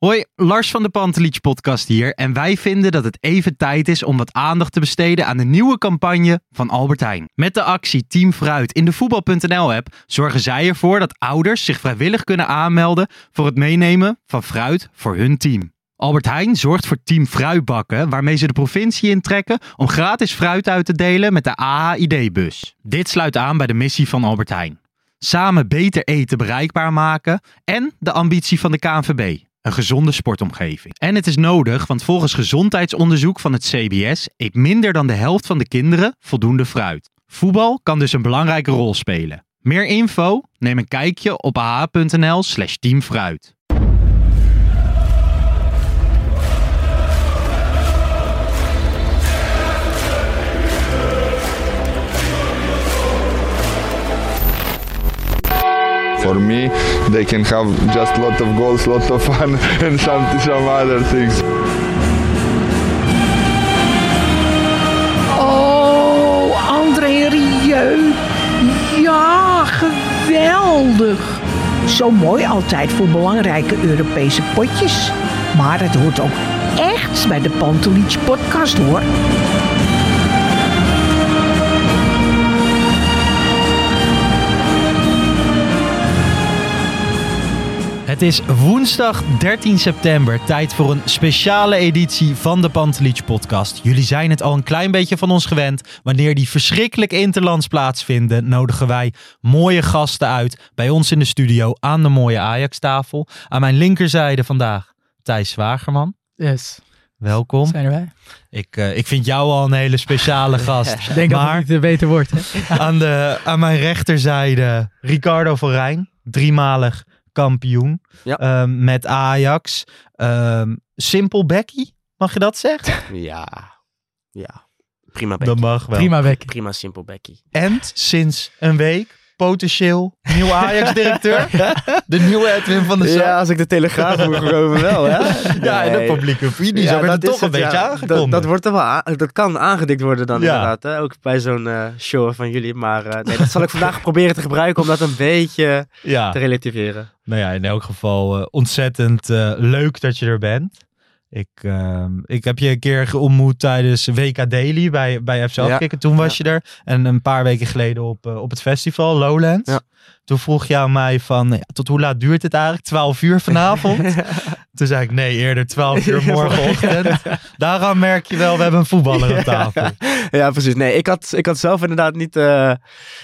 Hoi, Lars van de Pantelich podcast hier. En wij vinden dat het even tijd is om wat aandacht te besteden aan de nieuwe campagne van Albert Heijn. Met de actie Team Fruit in de voetbal.nl app zorgen zij ervoor dat ouders zich vrijwillig kunnen aanmelden voor het meenemen van fruit voor hun team. Albert Heijn zorgt voor Team Fruitbakken, waarmee ze de provincie intrekken om gratis fruit uit te delen met de AHID-bus. Dit sluit aan bij de missie van Albert Heijn. Samen beter eten bereikbaar maken en de ambitie van de KNVB. Een gezonde sportomgeving. En het is nodig, want volgens gezondheidsonderzoek van het CBS eet minder dan de helft van de kinderen voldoende fruit. Voetbal kan dus een belangrijke rol spelen. Meer info? Neem een kijkje op ah.nl slash teamfruit. For me, they can have just lot of goals, lot of fun, and some some other things. Oh, André Rieu. Ja, geweldig. Zo mooi altijd voor belangrijke Europese potjes. Maar het hoort ook echt bij de Pantelich podcast hoor. Het is woensdag 13 september, tijd voor een speciale editie van de Pantelich podcast. Jullie zijn het al een klein beetje van ons gewend. Wanneer die verschrikkelijke interlands plaatsvinden, nodigen wij mooie gasten uit bij ons in de studio aan de mooie Ajax-tafel. Aan mijn linkerzijde vandaag Thijs Zwagerman. Yes, Welkom. zijn erbij. Ik, eh, ik vind jou al een hele speciale gast. Ik denk dat maar het niet eh, beter wordt. Hè? aan, de, aan mijn rechterzijde Ricardo van Rijn, driemalig kampioen Ja. ehm, met Ajax. Ehm simpel Becky, mag je dat zeggen? Ja. Ja. Prima Dat Becky. mag wel. Prima Becky. Prima simpel Becky. En sinds een week potentieel nieuw Ajax-directeur. de nieuwe Edwin van der Sar. Ja, als ik de telegraaf moet geloven wel, hè? Ja, en de publieke opinie. Zo Ja, werd dat toch een beetje ja. aangekondigd. Dat, dat, wordt er wel dat kan aangedikt worden dan Ja. inderdaad. Hè? Ook bij zo'n eh, show van jullie. Maar eh, nee, dat zal ik vandaag proberen te gebruiken om dat een beetje ja. te relativeren. Nou ja, in elk geval eh, ontzettend leuk dat je er bent. Ik, ehm, ik heb je een keer ontmoet tijdens WK Daily bij, bij FC Afkikken. Toen was je er. En een paar weken geleden op, eh, op het festival Lowlands. Ja. Toen vroeg je aan mij van, ja, tot hoe laat duurt het eigenlijk? 12 uur vanavond? Toen zei ik, nee, eerder 12 uur morgenochtend. Daaraan merk je wel, we hebben een voetballer aan tafel. Ja, precies. Nee, ik had, ik had zelf inderdaad niet eh,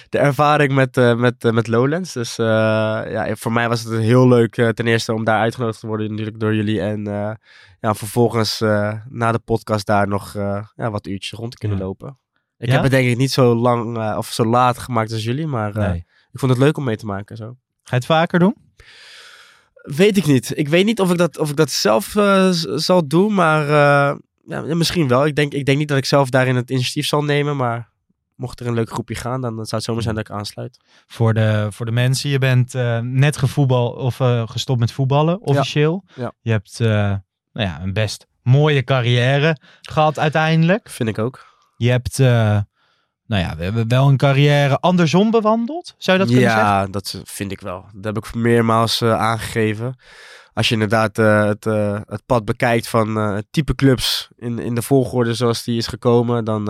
de ervaring met, eh, met, eh, met Lowlands. Dus ja, voor mij was het heel leuk ten eerste om daar uitgenodigd te worden natuurlijk door jullie. En ja, vervolgens na de podcast daar nog ja, wat uurtjes rond te kunnen Ja. lopen. Ik Ja? heb het denk ik niet zo lang of zo laat gemaakt als jullie, maar Nee. Ik vond het leuk om mee te maken. Zo. Ga je het vaker doen? Weet ik niet. Ik weet niet of ik dat, of ik dat zelf eh, zal doen, maar eh, ja, misschien wel. Ik denk, ik denk niet dat ik zelf daarin het initiatief zal nemen, maar mocht er een leuk groepje gaan, dan, dan zou het zomaar zijn dat ik aansluit. Voor de, voor de mensen, je bent eh, net gevoetbal, of, gestopt met voetballen, officieel. Ja. Je hebt nou ja, een best mooie carrière gehad uiteindelijk. Vind ik ook. Je hebt, nou ja, we hebben wel een carrière andersom bewandeld. Zou je dat kunnen zeggen? ja, dat vind ik wel. Dat heb ik meermaals eh, aangegeven. Als je inderdaad eh, het, eh, het pad bekijkt van type clubs in, in de volgorde zoals die is gekomen, dan,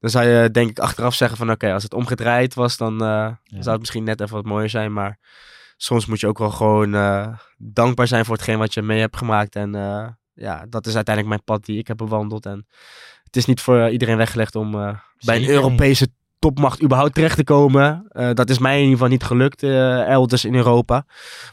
dan zou je denk ik achteraf zeggen van oké, als het omgedraaid was, dan zou het misschien net even wat mooier zijn. Maar soms moet je ook wel gewoon dankbaar zijn voor hetgeen wat je mee hebt gemaakt. En ja, dat is uiteindelijk mijn pad die ik heb bewandeld. En het is niet voor iedereen weggelegd om eh, bij een. Europese topmacht überhaupt terecht te komen. Eh, dat is mij in ieder geval niet gelukt eh, elders in Europa.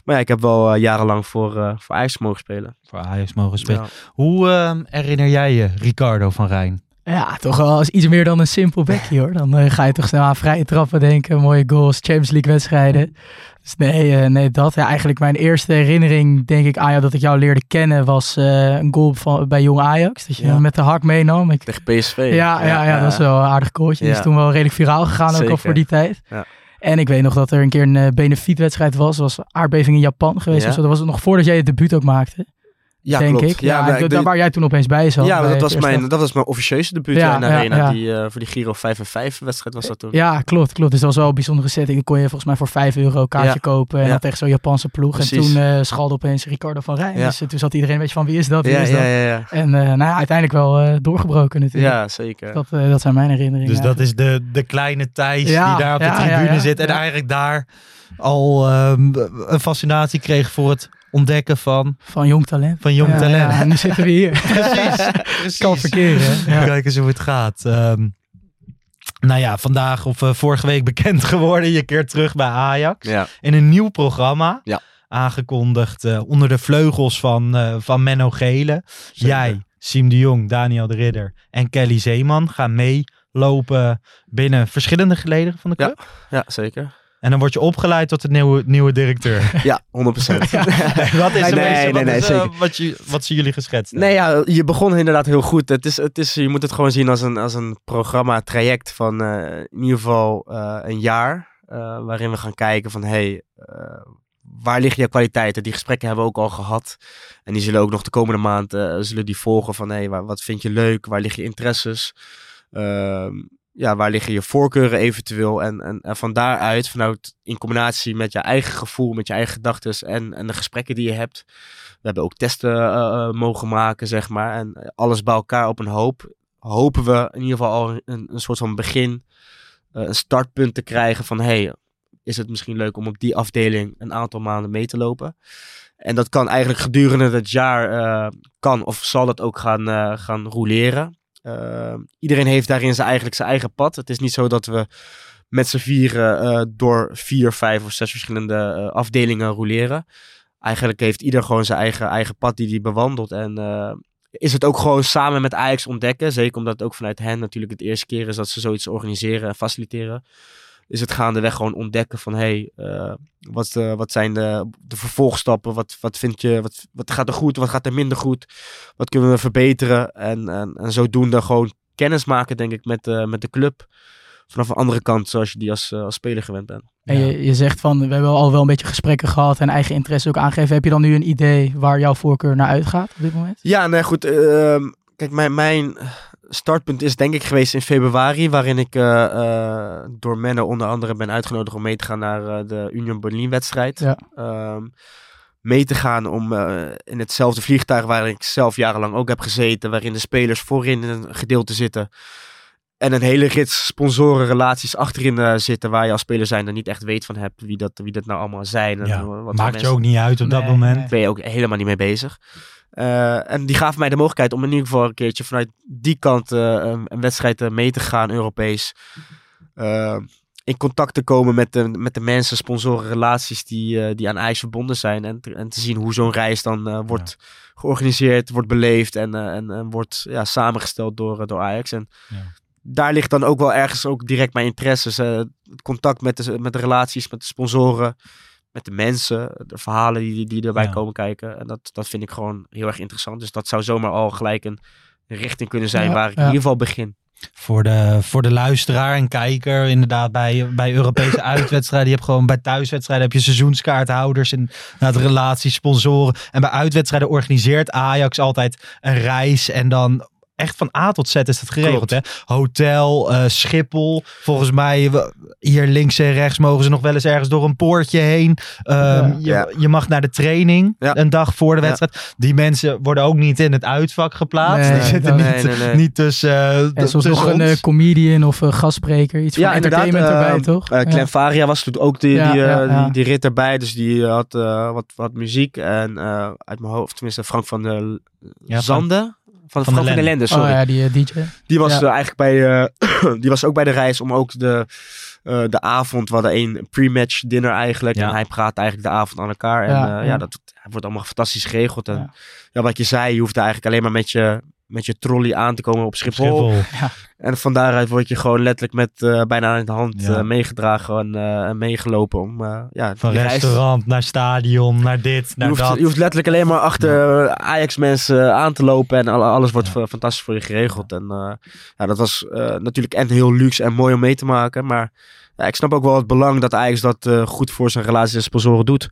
Maar ja, ik heb wel eh, jarenlang voor, eh voor Ajax mogen spelen. Voor Ajax mogen spelen. Ja. Hoe eh, herinner jij je Ricardo van Rijn? Ja, toch wel als iets meer dan een simpel Becky hoor. Dan eh, ga je toch snel aan vrije trappen denken. Mooie goals, Champions League wedstrijden. Dus nee, eh, nee dat. Ja, eigenlijk mijn eerste herinnering, denk ik, jou dat ik jou leerde kennen, was eh, een goal van, bij Jong Ajax. Dat je Ja. hem met de hak meenam. Ik, Tegen PSV. ja, ja, ja, dat is wel een aardig koortje. Die is toen wel redelijk viraal gegaan, ook al voor die tijd. En ik weet nog dat er een keer een eh, benefietwedstrijd was. Er was aardbeving in Japan geweest. Of zo. Dat was nog voordat jij het debuut ook maakte, Ja, denk klopt. ik. Ja, de- daar waar jij toen opeens bij zat. ja, bij dat was, mijn, dat was mijn officieuze debuut Ja, in de ja, arena. ja. Die, eh, voor die Giro 5 en 5 wedstrijd was dat toen. Ja, klopt, klopt. Dus dat was wel een bijzondere setting. Dan kon je volgens mij voor 5 euro een kaartje Ja. kopen. En Ja. dan tegen zo'n Japanse ploeg. En toen eh schalde opeens Ricardo van Rijn. Ja. Dus eh, toen zat iedereen een beetje van wie is dat, wie ja, is ja, dat. ja, ja. En eh, nou ja, uiteindelijk wel eh, doorgebroken natuurlijk. Ja, zeker. Dat, eh, dat zijn mijn herinneringen. Dus dat is de, de kleine Thijs Ja, die daar op de ja, ja, tribune ja, zit. En ja. eigenlijk daar al ehm, een fascinatie kreeg voor het ontdekken van, Van jong talent. van jong Ja, talent. ja, en nu zitten we hier. Precies, precies. kan verkeren. hè? Ja. Kijk eens hoe het gaat. Ehm, nou ja, vandaag of eh, vorige week bekend geworden. Je keert terug bij Ajax. Ja. In een nieuw programma. Ja. Aangekondigd eh, onder de vleugels van, eh, van Menno Gele. Jij, Siem de Jong, Daniel de Ridder en Kelly Zeeman gaan meelopen binnen verschillende gelederen van de Ja. club. ja, zeker. En dan word je opgeleid tot de nieuwe, nieuwe directeur. Ja, 100 procent. wat is, Nee, een nee, beetje- nee, wat, nee, is, eh, wat, je, wat ze jullie geschetst hebben? Nee, ja, je begon inderdaad heel goed. Het is, het is, je moet het gewoon zien als een, als een programma-traject van eh, in ieder geval eh, een jaar. eh, waarin we gaan kijken van, hey, eh, waar liggen je kwaliteiten? Die gesprekken hebben we ook al gehad. En die zullen ook nog de komende maand eh, zullen die volgen van, hey, wat vind je leuk? Waar liggen je interesses? Ja, waar liggen je voorkeuren eventueel? En, en, van daaruit, vanuit in combinatie met je eigen gevoel, met je eigen gedachten en, en de gesprekken die je hebt. We hebben ook testen eh, eh, mogen maken, zeg maar. En alles bij elkaar op een hoop. Hopen we in ieder geval al een, een soort van begin, eh, een startpunt te krijgen van hey, is het misschien leuk om op die afdeling een aantal maanden mee te lopen? En dat kan eigenlijk gedurende het jaar, eh, kan of zal dat ook gaan, eh, gaan roleren. Eh, iedereen heeft daarin zijn, eigenlijk zijn eigen pad. Het is niet zo dat we met z'n vieren eh, door vier, vijf of zes verschillende eh, afdelingen roleren. Eigenlijk heeft ieder gewoon zijn eigen, eigen pad die hij bewandelt. En eh, is het ook gewoon samen met Ajax ontdekken. Zeker omdat het ook vanuit hen natuurlijk het eerste keer is dat ze zoiets organiseren en faciliteren. Is het gaandeweg gewoon ontdekken van hey, eh, wat, eh, wat zijn de, de vervolgstappen? Wat, wat vind je, wat, wat gaat er goed, wat gaat er minder goed? Wat kunnen we verbeteren? En, en, en zodoende gewoon kennis maken, denk ik, met, de met de club. Vanaf een andere kant, zoals je die als, eh, als speler gewend bent. En Ja. je, je zegt van, we hebben al wel een beetje gesprekken gehad en eigen interesse ook aangegeven. Heb je dan nu een idee waar jouw voorkeur naar uitgaat op dit moment? Ja, nee, goed. ehm, kijk, mijn, mijn startpunt is denk ik geweest in februari, waarin ik eh, eh, door Menno onder andere ben uitgenodigd om mee te gaan naar eh, de Union Berlin wedstrijd. Ja. Ehm, mee te gaan om eh, in hetzelfde vliegtuig waar ik zelf jarenlang ook heb gezeten, waarin de spelers voorin in een gedeelte zitten. En een hele rits sponsorenrelaties achterin eh, zitten waar je als speler zijn er niet echt weet van hebt wie dat, wie dat nou allemaal zijn. En Ja, wat Maakt je ook niet uit op dat moment. nee. ben je ook helemaal niet mee bezig. Eh, en die gaven mij de mogelijkheid om in ieder geval een keertje vanuit die kant eh, een, wedstrijd eh, mee te gaan, Europees. In contact te komen met de, met de mensen, sponsoren, relaties die, die aan IJs verbonden zijn. En te, en te zien hoe zo'n reis dan wordt georganiseerd, wordt beleefd en, en, en wordt ja, samengesteld door, door Ajax. En Ja. daar ligt dan ook wel ergens ook direct mijn interesses. eh, het contact met de, met de relaties, met de sponsoren, met de mensen, de verhalen die, die erbij Ja. komen kijken. En dat, dat vind ik gewoon heel erg interessant. Dus dat zou zomaar al gelijk een richting kunnen zijn Ja, waar ik ja. in ieder geval begin. Voor de, voor de luisteraar en kijker, inderdaad, bij, bij Europese uitwedstrijden. Je hebt gewoon bij thuiswedstrijden heb je seizoenskaarthouders en inderdaad relaties, sponsoren. En bij uitwedstrijden organiseert Ajax altijd een reis. En dan echt van A tot Z is het geregeld. Hè? Hotel, eh, Schiphol. Volgens mij we- hier links en rechts mogen ze nog wel eens ergens door een poortje heen. Ehm, Ja. je, Ja. je mag naar de training Ja. een dag voor de Ja. wedstrijd. Die mensen worden ook niet in het uitvak geplaatst. Nee, die zitten nee, niet, nee, nee. niet tussen, En zoals tussen nog een ons. eh, comedian of een gastspreker, iets van entertainment erbij, toch? eh, Clem Ja. Faria was toen ook die, Ja, die, ja, ja. Die, die rit erbij. Dus die had eh, wat, wat muziek. En eh, uit mijn hoofd, tenminste Frank van der Ja, Zande. Van, Van van der Lende. Lende, sorry. Oh ja, die eh, DJ. Die was Ja. eh, eigenlijk bij, eh, die was ook bij de reis om ook de, eh, de avond. We hadden één pre-match dinner eigenlijk. Ja. En hij praat eigenlijk de avond aan elkaar. En Ja, ja, ja. ja. dat wordt allemaal fantastisch geregeld. En Ja. ja. wat je zei, je hoeft eigenlijk alleen maar met je, met je trolley aan te komen op Schiphol. Schiphol. En van daaruit word je gewoon letterlijk met eh, bijna aan de hand Ja. eh, meegedragen en, eh, en meegelopen om eh, ja, Van reis- restaurant naar stadion, naar dit, Je naar hoeft, dat. je hoeft letterlijk alleen maar achter Ajax-mensen aan te lopen en alle- alles wordt fa- fantastisch voor je geregeld. En eh, ja, dat was eh, natuurlijk en heel luxe en mooi om mee te maken, maar ja, ik snap ook wel het belang dat Ajax dat eh, goed voor zijn relaties en sponsoren doet.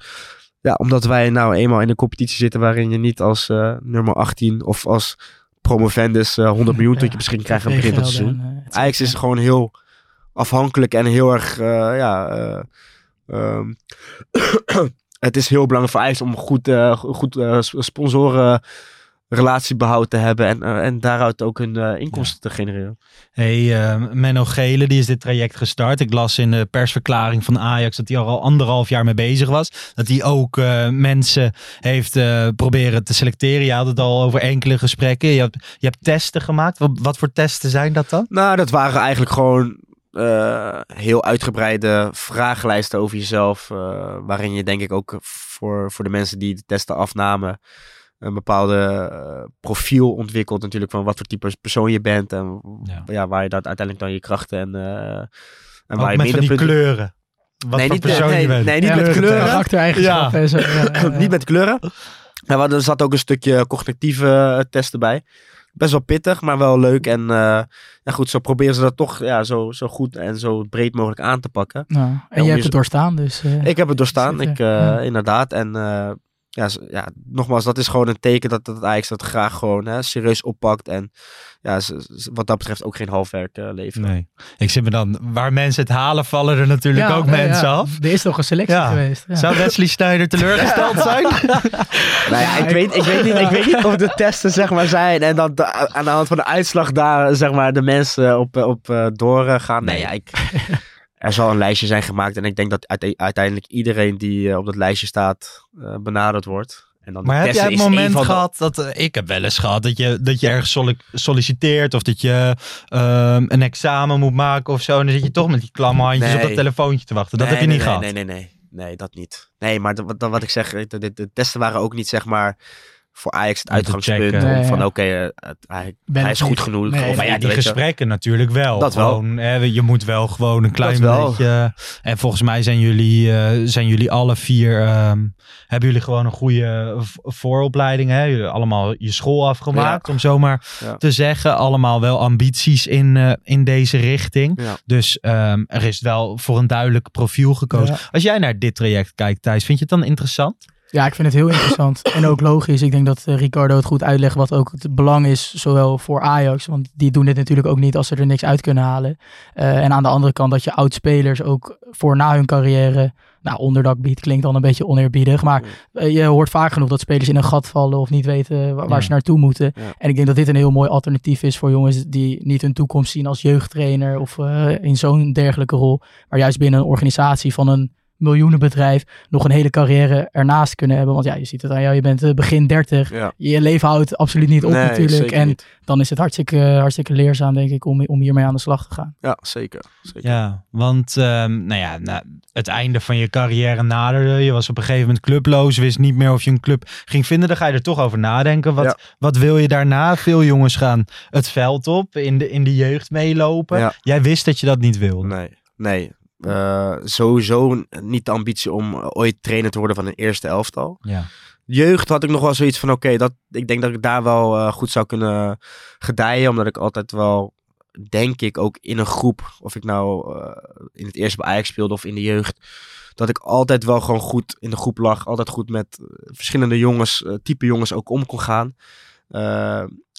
Ja, omdat wij nou eenmaal in een competitie zitten waarin je niet als eh, nummer 18 of als promovendus eh 100 miljoen tot je beschikking krijgt aan het begin van het seizoen. Eh, Ajax is gewoon heel afhankelijk en heel erg, eh, ja, eh, ehm, het is heel belangrijk voor Ajax om goed, eh, goed eh, sponsoren relatiebehoud te hebben en, eh, en daaruit ook hun eh, inkomsten te genereren. Hey, eh, Menno Gele, die is dit traject gestart. Ik las in de persverklaring van Ajax dat hij al anderhalf jaar mee bezig was. Dat hij ook mensen heeft proberen te selecteren. Je had het al over enkele gesprekken. Je hebt, je hebt testen gemaakt. Wat, wat voor testen zijn dat dan? Nou, dat waren eigenlijk gewoon heel uitgebreide vragenlijsten over jezelf. waarin je denk ik ook voor, voor de mensen die de testen afnamen. Een bepaalde eh, profiel ontwikkelt natuurlijk van wat voor type persoon je bent. En Ja. ja. waar je dat uiteindelijk dan je krachten en, eh en Ook waar je met van die kleuren. Wat Nee, voor niet, persoon nee, je bent. nee, niet Ja, met kleuren. Karaktereigenschappen en zo. ja, ja, ja. niet met kleuren. Ja, maar er zat ook een stukje cognitieve eh, testen bij. Best wel pittig, maar wel leuk. En eh, ja, goed, zo proberen ze dat toch ja, zo, zo goed en zo breed mogelijk aan te pakken. Nou, en je hebt je- het doorstaan, dus... eh, Ik heb het doorstaan, ik, eh, ja. inderdaad. En eh, ja, ja, nogmaals, dat is gewoon een teken dat, dat Ajax dat graag gewoon hè, serieus oppakt. En ja, wat dat betreft ook geen halfwerk eh leveren. Nee. Ik zit me dan, waar mensen het halen, vallen er natuurlijk ja, ook nee, mensen ja. af. Er is toch een selectie Ja. geweest. Ja. Zou Wesley Sneijder teleurgesteld zijn? Nou ja, ik, weet, ik, weet niet, ik weet niet of de testen zeg maar zijn en dan de- aan de hand van de uitslag daar zeg maar de mensen op, eh, op eh, doorgaan. Nee, ja, ik, er zal een lijstje zijn gemaakt en ik denk dat uite- uiteindelijk iedereen die eh, op dat lijstje staat eh, benaderd wordt. En dan Maar heb jij het moment gehad dat eh, ik heb wel eens gehad dat je, dat je ergens solli- solliciteert of dat je ehm, een examen moet maken of zo. En dan zit je toch met die klamme handjes op Nee. dat telefoontje te wachten. Dat Nee, heb je nee, niet nee, gehad. Nee, nee, nee. Nee, dat niet. Nee, maar wat, wat ik zeg, de, de, de testen waren ook niet zeg maar voor Ajax het uitgangspunt. checken. om Nee, van ja. oké, eh, het- hij, is goed niet. genoeg. Nee, of Maar ja, die je. gesprekken natuurlijk wel. Dat wel. Gewoon, hè, je moet wel gewoon een klein beetje. En volgens mij zijn jullie, eh, zijn jullie alle vier. ehm, hebben jullie gewoon een goede v- vooropleiding? Hè? Jullie allemaal je school afgemaakt, om zomaar Ja. te zeggen. Allemaal wel ambities in, eh, in deze richting. Ja. Dus ehm, er is wel voor een duidelijk profiel gekozen. Ja. Als jij naar dit traject kijkt, Thijs, vind je het dan interessant? Ja, ik vind het heel interessant. en ook logisch. Ik denk dat eh, Ricardo het goed uitlegt wat ook het belang is, zowel voor Ajax. Want die doen dit natuurlijk ook niet als ze er niks uit kunnen halen. Eh, en aan de andere kant dat je oud-spelers ook voor na hun carrière... Nou, onderdak biedt klinkt dan een beetje oneerbiedig. Maar eh, je hoort vaak genoeg dat spelers in een gat vallen of niet weten waar, Ja. ze naartoe moeten. Ja. En ik denk dat dit een heel mooi alternatief is voor jongens die niet hun toekomst zien als jeugdtrainer of in zo'n dergelijke rol. Maar juist binnen een organisatie van een miljoenenbedrijf nog een hele carrière ernaast kunnen hebben. Want ja, je ziet het aan jou, je bent eh, begin 30. Ja. Je leven houdt absoluut niet op Nee, natuurlijk. En niet. dan is het hartstikke, hartstikke leerzaam, denk ik, om, om hiermee aan de slag te gaan. Ja, zeker. zeker. Ja, want ehm, nou ja, na het einde van je carrière naderde. Je was op een gegeven moment clubloos, wist niet meer of je een club ging vinden. Dan ga je er toch over nadenken. Wat, Ja. wat wil je daarna? Veel jongens gaan het veld op, in de, in de jeugd meelopen. Ja. Jij wist dat je dat niet wilde. Nee, nee. Eh, sowieso niet de ambitie om ooit trainer te worden van een eerste elftal. Ja. Jeugd had ik nog wel zoiets van, oké, dat ik denk dat ik daar wel eh, goed zou kunnen gedijen. Omdat ik altijd wel, denk ik, ook in een groep, of ik nou eh, in het eerste bij Ajax speelde of in de jeugd, dat ik altijd wel gewoon goed in de groep lag. Altijd goed met eh, verschillende jongens, eh, type jongens ook om kon gaan.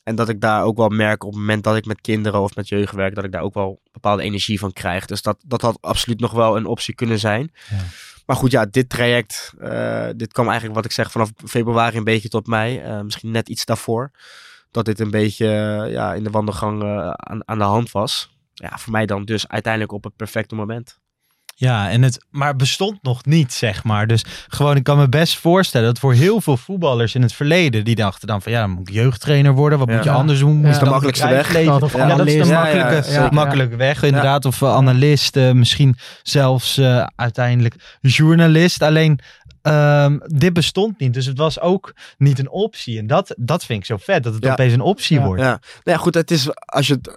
En dat ik daar ook wel merk op het moment dat ik met kinderen of met jeugd werk, dat ik daar ook wel bepaalde energie van krijg. Dus dat, dat had absoluut nog wel een optie kunnen zijn. Ja. Maar goed, ja, dit traject, eh, dit kwam eigenlijk wat ik zeg vanaf februari een beetje tot mei. Eh, misschien net iets daarvoor. Dat dit een beetje ja, in de wandelgang eh, aan, aan de hand was. Ja, voor mij dan dus uiteindelijk op het perfecte moment. Ja, en het, maar het bestond nog niet, zeg maar. Dus gewoon, ik kan me best voorstellen dat voor heel veel voetballers in het verleden, die dachten dan van ja, dan moet ik jeugdtrainer worden. Wat Ja. moet je anders doen? Moet Ja. je Is de makkelijkste weg. Of Ja, dat is de makkelijke, Ja, ja, ja. makkelijke weg, inderdaad. Of analist, eh, misschien zelfs eh, uiteindelijk journalist. Alleen, ehm, dit bestond niet. Dus het was ook niet een optie. En dat, dat vind ik zo vet, dat het Ja. opeens een optie Ja. wordt. Ja, nou ja, goed, het is, als je het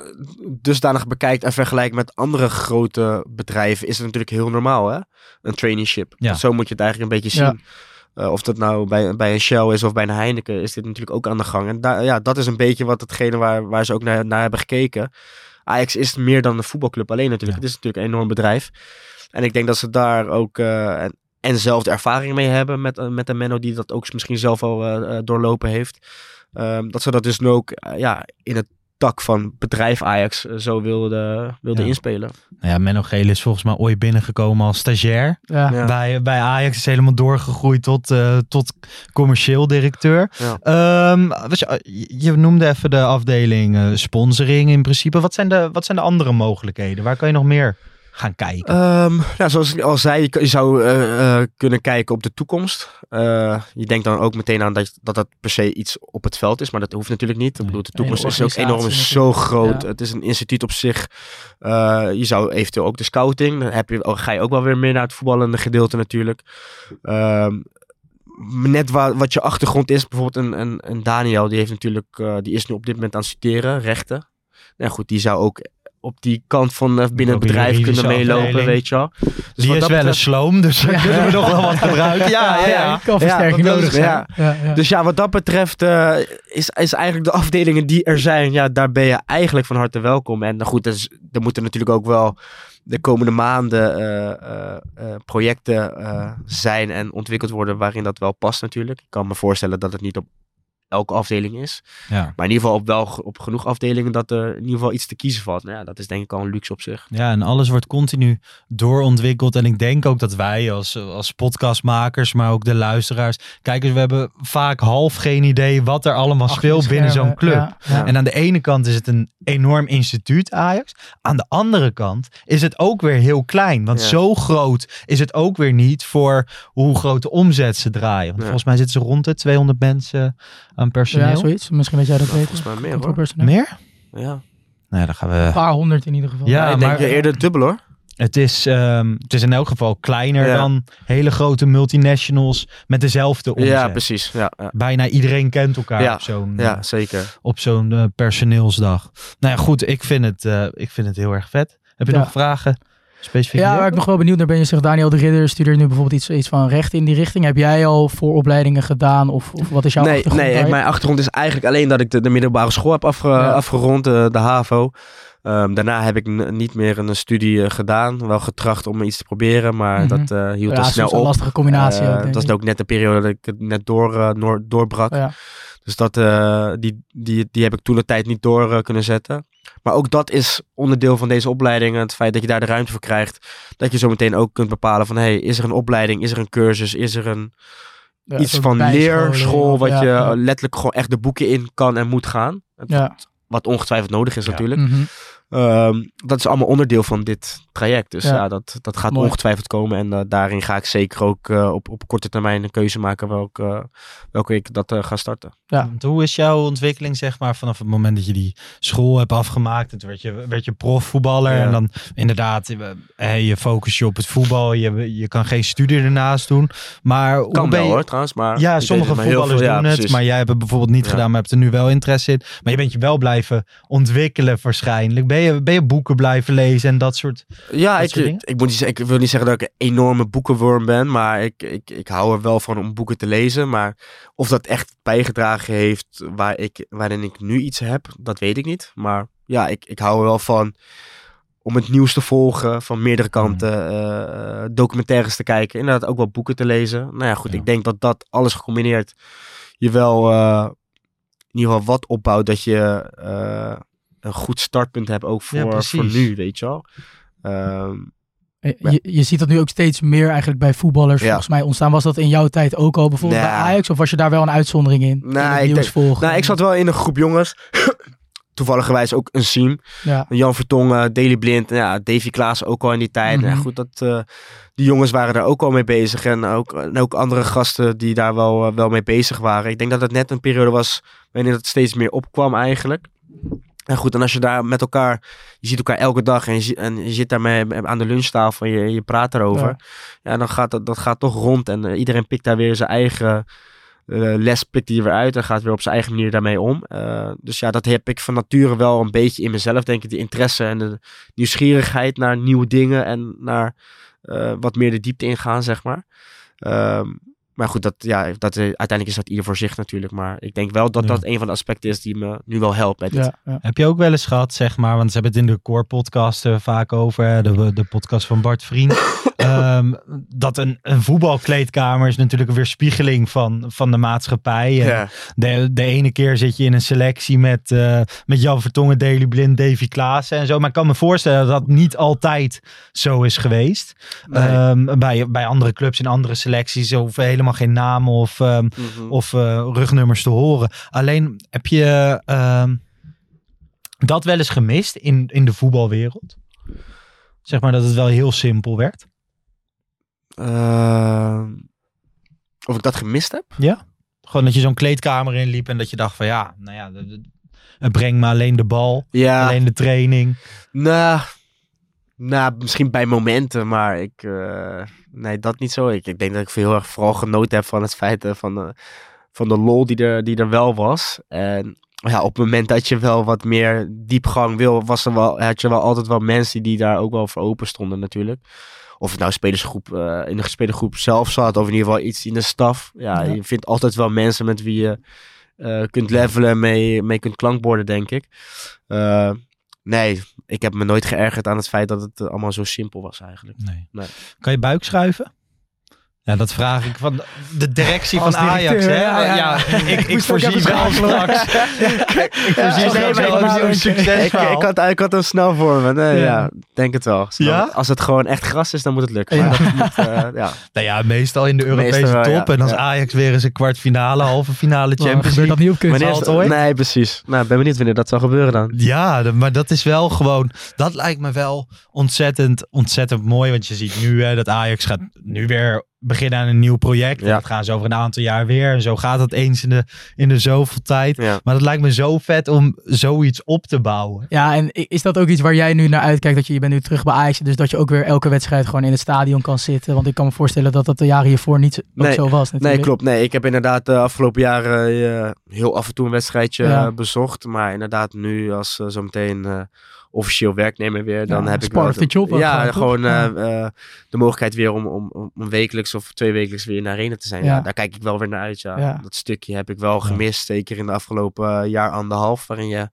dusdanig bekijkt en vergelijkt met andere grote bedrijven, is het natuurlijk heel normaal, hè? Een traineeship. Ja. Zo moet je het eigenlijk een beetje zien. Eh, of dat nou bij, bij een Shell is of bij een Heineken, is dit natuurlijk ook aan de gang. En daar, ja, dat is een beetje wat hetgene waar, waar ze ook naar, naar hebben gekeken. Ajax is meer dan een voetbalclub alleen natuurlijk. Het is natuurlijk een enorm bedrijf. En ik denk dat ze daar ook eh, en, en zelf de ervaring mee hebben met, eh, met een Menno die dat ook misschien zelf al eh, eh, doorlopen heeft. Ehm, dat ze dat dus nu ook ja, in het tak van bedrijf Ajax zo wilde, wilde Ja. inspelen. Nou ja, Menno Gele is volgens mij ooit binnengekomen als stagiair. Ja. Ja. Bij, bij Ajax is helemaal doorgegroeid tot, eh, tot commercieel directeur. Ja. Ehm, was je, je noemde even de afdeling eh, sponsoring in principe. Wat zijn, de, wat zijn de andere mogelijkheden? Waar kan je nog meer gaan kijken? Ehm, nou, zoals ik al zei, je, zou eh, eh, kunnen kijken op de toekomst. Eh, je denkt dan ook meteen aan dat, dat dat per se iets op het veld is, maar dat hoeft natuurlijk niet. Ik bedoel, de toekomst is ook enorm zo groot. Ja. Het is een instituut op zich. Je zou eventueel ook de scouting, dan heb je, oh, ga je ook wel weer meer naar het voetballende gedeelte natuurlijk. Ehm, net wa- wat je achtergrond is, bijvoorbeeld een, een, een Daniel, die heeft natuurlijk, die is nu op dit moment aan het studeren, rechten. Nou goed, die zou ook op die kant van eh, binnen het bedrijf kunnen meelopen, afdeling. weet je wel. Dus Die is wel een sloom, dus daar kunnen we nog wel wat gebruiken. Ja, ja, ja. kan versterking Ja, nodig zijn. ja. Ja, ja. Dus ja, wat dat betreft eh, is, is eigenlijk de afdelingen die er zijn, ja, daar ben je eigenlijk van harte welkom. En nou goed, dus, er moeten natuurlijk ook wel de komende maanden eh, projecten zijn en ontwikkeld worden waarin dat wel past natuurlijk. Ik kan me voorstellen dat het niet op elke afdeling is. Ja. Maar in ieder geval op, wel, op genoeg afdelingen dat er in ieder geval iets te kiezen valt. Nou ja, dat is denk ik al een luxe op zich. Ja, en alles wordt continu doorontwikkeld. En ik denk ook dat wij als, als podcastmakers, maar ook de luisteraars, kijkers, we hebben vaak half geen idee wat er allemaal speelt binnen zo'n club. ja, ja. En aan de ene kant is het een enorm instituut, Ajax. Aan de andere kant is het ook weer heel klein. Want Ja. zo groot is het ook weer niet voor hoe grote omzet ze draaien. Want Ja. volgens mij zitten ze rond de 200 mensen aan personeel. Ja, zoiets. Misschien dat jij dat weet. volgens mij meer, hoor. Meer? Ja. Nou ja, dan gaan we... Een paar honderd in ieder geval. Ja, ik maar- denk eerder het dubbel hoor. Het is, ehm, het is in elk geval kleiner Ja. dan hele grote multinationals met dezelfde omzet. Ja, precies. Ja, ja. Bijna iedereen kent elkaar Ja, op zo'n ja eh, zeker. op zo'n eh, personeelsdag. Nou ja, goed, ik vind het, eh, ik vind het heel erg vet. Heb je Ja. nog vragen specifiek? Ja, waar ik nog wel benieuwd naar ben, je zegt Daniel de Ridder studeert nu bijvoorbeeld iets, iets van recht in die richting. Heb jij al vooropleidingen gedaan of, of wat is jouw Nee, achtergrond nee mijn achtergrond is eigenlijk alleen dat ik de, de middelbare school heb afge- Ja. afgerond, de, de HAVO. Ehm, daarna heb ik niet meer een studie eh, gedaan. Wel getracht om iets te proberen, maar Mhm. dat eh, hield ja, al soms snel een op. lastige combinatie. Eh, ook, denk dat is ik. ook net de periode dat ik het net door, eh, doorbrak. Ja. Dus dat, eh, die, die, die heb ik toen de tijd niet door eh, kunnen zetten. Maar ook dat is onderdeel van deze opleiding. Het feit dat je daar de ruimte voor krijgt. Dat je zo meteen ook kunt bepalen van... Hey, is er een opleiding? Is er een cursus? Is er een, Ja, iets van leerschool... wat ja, je ja. letterlijk gewoon echt de boeken in kan en moet gaan? Ja. Wat ongetwijfeld nodig is Ja. natuurlijk. Mhm. Ehm, dat is allemaal onderdeel van dit traject. Dus Ja. ja, dat, dat gaat Mooi. ongetwijfeld komen. En eh, daarin ga ik zeker ook eh, op, op korte termijn een keuze maken... welke, welke ik dat eh, ga starten. Ja. Hoe is jouw ontwikkeling, zeg maar, vanaf het moment dat je die school hebt afgemaakt? En toen werd je, werd je profvoetballer. Ja. En dan inderdaad, eh, eh, je focus je op het voetbal. Je, je kan geen studie ernaast doen. Maar hoe Kan ben wel je, hoor, trouwens. Maar Ja, sommige voetballers veel- ja, doen het, maar jij hebt het bijvoorbeeld niet gedaan, maar hebt er nu wel interesse in. Maar je bent je wel blijven ontwikkelen waarschijnlijk. Ben je, ben je boeken blijven lezen en dat soort... Ja, Dat ik, soort ik, moet niet zeggen, ik wil niet zeggen dat ik een enorme boekenworm ben, maar ik, ik, ik hou er wel van om boeken te lezen. Maar of dat echt bijgedragen heeft waar ik, waarin ik nu iets heb, dat weet ik niet. Maar ja, ik, ik hou er wel van om het nieuws te volgen van meerdere kanten, Hmm. eh, eh, documentaires te kijken, inderdaad ook wel boeken te lezen. Nou ja, goed, Ja. ik denk dat dat alles gecombineerd je wel eh, in ieder geval wat opbouwt dat je eh, een goed startpunt hebt ook voor, voor nu, weet je wel. Ehm, Eh, Je, je ziet dat nu ook steeds meer eigenlijk bij voetballers Ja. volgens mij ontstaan. Was dat in jouw tijd ook al bijvoorbeeld bij Ajax? Of was je daar wel een uitzondering in? in Nee, het ik nieuws denk- volgen? nou, ik zat wel in een groep jongens. Toevalligerwijs ook een team. Ja. Jan Vertongen, Daley Blind, ja, Davy Klaas ook al in die tijd. Ja, goed, dat, eh, die jongens waren daar ook al mee bezig. En ook, en ook andere gasten die daar wel, eh, wel mee bezig waren. Ik denk dat het net een periode was waarin het steeds meer opkwam eigenlijk. En goed, en als je daar met elkaar, je ziet elkaar elke dag en je, zi- en je zit daar mee, aan de lunchtafel en je, je praat erover. Ja. Ja, dan gaat dat, dat gaat toch rond en eh, iedereen pikt daar weer zijn eigen eh, les, pikt hij weer uit en gaat weer op zijn eigen manier daarmee om. Eh, dus ja, dat heb ik van nature wel een beetje in mezelf, denk ik, die interesse en de nieuwsgierigheid naar nieuwe dingen en naar wat meer de diepte ingaan, zeg maar. Ehm, maar goed, dat, ja, dat, eh, uiteindelijk is dat ieder voor zich natuurlijk. Maar ik denk wel dat Ja. dat een van de aspecten is die me nu wel helpt bij dit. Ja, ja. Heb je ook wel eens gehad, zeg maar, want ze hebben het in de core podcast eh, vaak over, hè, de, de podcast van Bart Vriend, ehm, dat een, een voetbalkleedkamer is natuurlijk een weerspiegeling van, van de maatschappij. En Ja. de, de ene keer zit je in een selectie met, eh, met Jan Vertongen, Daley Blind, Davy Klaassen en zo. Maar ik kan me voorstellen dat dat niet altijd zo is geweest. Nee. Ehm, bij, bij andere clubs in andere selecties hoeven helemaal geen namen of, ehm, Mhm. of eh, rugnummers te horen. Alleen heb je dat wel eens gemist in, in de voetbalwereld? Zeg maar dat het wel heel simpel werd. Ehm, of ik dat gemist heb? Gewoon dat je zo'n kleedkamer inliep en dat je dacht van ja, nou ja, het brengt me alleen de bal, Ja, alleen de training. nou, nou, misschien bij momenten, maar ik, eh, nee, dat niet zo. Ik, ik denk dat ik heel erg vooral genoten heb van het feit eh, van, de, van de lol die er, die er wel was. En ja, op het moment dat je wel wat meer diepgang wil, was er wel, had je wel altijd wel mensen die daar ook wel voor open stonden natuurlijk. Of het nou spelersgroep, eh, in de spelergroep zelf zat, of in ieder geval iets in de staf. Ja, Ja. je vindt altijd wel mensen met wie je eh, kunt levelen, mee, mee kunt klankborden, denk ik. Eh, nee, ik heb me nooit geërgerd aan het feit dat het allemaal zo simpel was eigenlijk. Nee. Nee. Kan je buik schuiven? Ja, dat vraag ik van de directie van Ajax. Hè? ja, Ja, ja. ik, ik ook voorzie wel straks. ik voorzie wel ik een succesverhaal. Ik, ik, had, ik had hem snel voor me. Nee, Ja. ja. denk het wel. Snel. Als het gewoon echt gras is, dan moet het lukken. Ja. Maar dat moet, eh, ja. Nou ja, meestal in de Europese Meestal top. ja. En als Ja. Ajax weer eens een kwartfinale, halve finale Maar Champions gebeurt dat League. niet op kunst? Het ooit? Nee, precies. Nou, ik ben benieuwd wanneer dat zal gebeuren dan. Ja, maar dat is wel gewoon, dat lijkt me wel ontzettend, ontzettend mooi. Want je ziet nu hè, dat Ajax gaat nu weer beginnen aan een nieuw project. Ja. dat gaan ze over een aantal jaar weer. En zo gaat dat eens in de, in de zoveel tijd. Ja. Maar dat lijkt me zo vet om zoiets op te bouwen. Ja, en is dat ook iets waar jij nu naar uitkijkt? Dat je, je bent nu terug bij Ajax, dus dat je ook weer elke wedstrijd gewoon in het stadion kan zitten. Want ik kan me voorstellen dat dat de jaren hiervoor niet zo, Nee. zo was natuurlijk. Nee, klopt. Nee, ik heb inderdaad de afgelopen jaren eh, heel af en toe een wedstrijdje Ja. eh, bezocht. Maar inderdaad nu als eh, zometeen eh, officieel werknemer weer, dan Ja, heb ik wel the job ja, gewoon, Ja. eh, eh, de mogelijkheid weer om, om, om wekelijks of twee wekelijks weer in de arena te zijn. Ja. Daar kijk ik wel weer naar uit. Ja. Dat stukje heb ik wel gemist, zeker in de afgelopen eh, jaar anderhalf, waarin je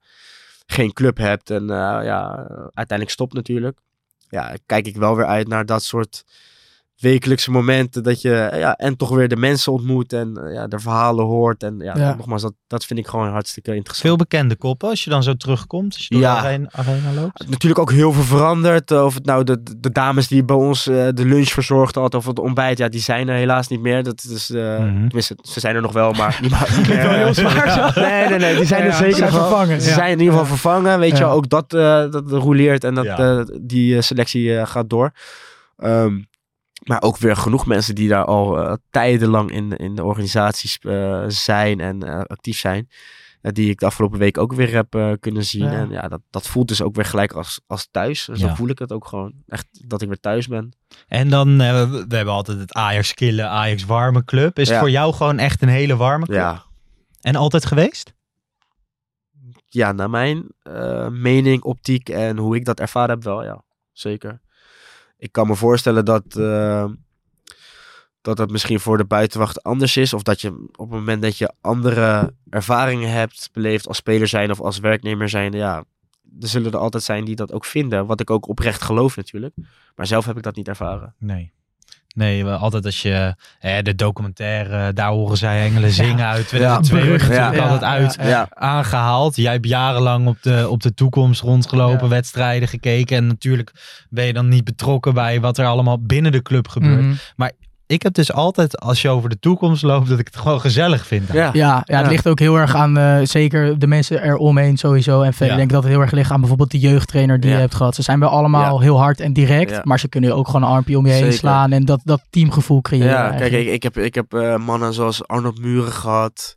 geen club hebt en ja, uiteindelijk stopt natuurlijk. Ja, kijk ik wel weer uit naar dat soort wekelijkse momenten dat je eh, ja, en toch weer de mensen ontmoet en eh, ja, de verhalen hoort. En ja, Ja. nogmaals, dat, dat vind ik gewoon hartstikke interessant. Veel bekende koppen als je dan zo terugkomt. Als je door Ja. de arena, arena loopt. Natuurlijk ook heel veel veranderd. Eh, Of het nou de, de dames die bij ons de lunch verzorgden hadden of het ontbijt, ja, die zijn er helaas niet meer. Dat is, eh, Mhm. tenminste, ze zijn er nog wel, maar niet, maar wel heel zwaar, zo. Nee, nee, nee, die zijn Ja, er zeker zijn nog wel. vervangen, Ze ja. zijn in ieder geval vervangen, weet je. Ook dat, eh dat roleert en dat, Ja. die selectie gaat door. Ehm, maar ook weer genoeg mensen die daar al eh, tijdenlang in, in de organisaties eh, zijn en eh, actief zijn. die ik de afgelopen week ook weer heb kunnen zien. Ja. En ja, dat, dat voelt dus ook weer gelijk als, als thuis. Zo Ja. voel ik het ook gewoon. Echt dat ik weer thuis ben. En dan, we, we hebben altijd het Ajax killen, Ajax warme club. Is het voor jou gewoon echt een hele warme club? Ja, En altijd geweest? ja naar mijn mening, optiek en hoe ik dat ervaren heb wel, ja. Zeker. Ik kan me voorstellen dat, eh, dat het misschien voor de buitenwacht anders is. Of dat je op het moment dat je andere ervaringen hebt beleefd als speler zijn of als werknemer zijn. Ja, er zullen er altijd zijn die dat ook vinden. Wat ik ook oprecht geloof natuurlijk. Maar zelf heb ik dat niet ervaren. Nee. Nee, altijd als je hè, de documentaire, daar horen zij engelen zingen uit 2002 wordt berucht. natuurlijk Ja. altijd uit Ja, aangehaald. Jij hebt jarenlang op de, op de toekomst rondgelopen, wedstrijden gekeken. En natuurlijk ben je dan niet betrokken bij wat er allemaal binnen de club gebeurt. Mhm. Ik heb dus altijd, als je over de toekomst loopt, dat ik het gewoon gezellig vind. ja. Ja, ja, het Ja. ligt ook heel erg aan eh, zeker de mensen eromheen sowieso. En verder Ja. denk ik dat het heel erg ligt aan bijvoorbeeld de jeugdtrainer die Ja. je hebt gehad. Ze zijn wel allemaal heel hard en direct, Ja. maar ze kunnen ook gewoon een armpje om je heen slaan en dat, dat teamgevoel creëren. Ja, kijk, ik, ik heb, ik heb eh, mannen zoals Arnold Muren gehad.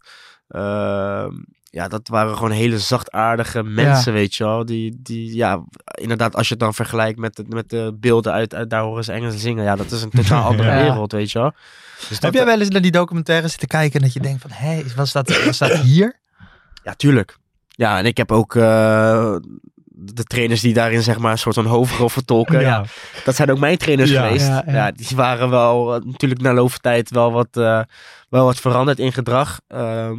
Ehm, ja, dat waren gewoon hele zachtaardige mensen, weet je wel. Die, die, ja, inderdaad, als je het dan vergelijkt met de, met de beelden uit, uit Daar horen ze Engels zingen. Ja, dat is een totaal andere Ja. wereld, weet je wel. Dus Heb jij wel eens naar die documentaire zitten kijken en dat je denkt van, hé, was, dat, was dat hier? Ja, tuurlijk. Ja, en ik heb ook eh, de trainers die daarin zeg maar een soort van hoofdrol vertolken. Ja. dat zijn ook mijn trainers Ja. geweest. Ja, die waren wel eh, natuurlijk na loop tijd wel wat, eh, wel wat veranderd in gedrag. Ehm,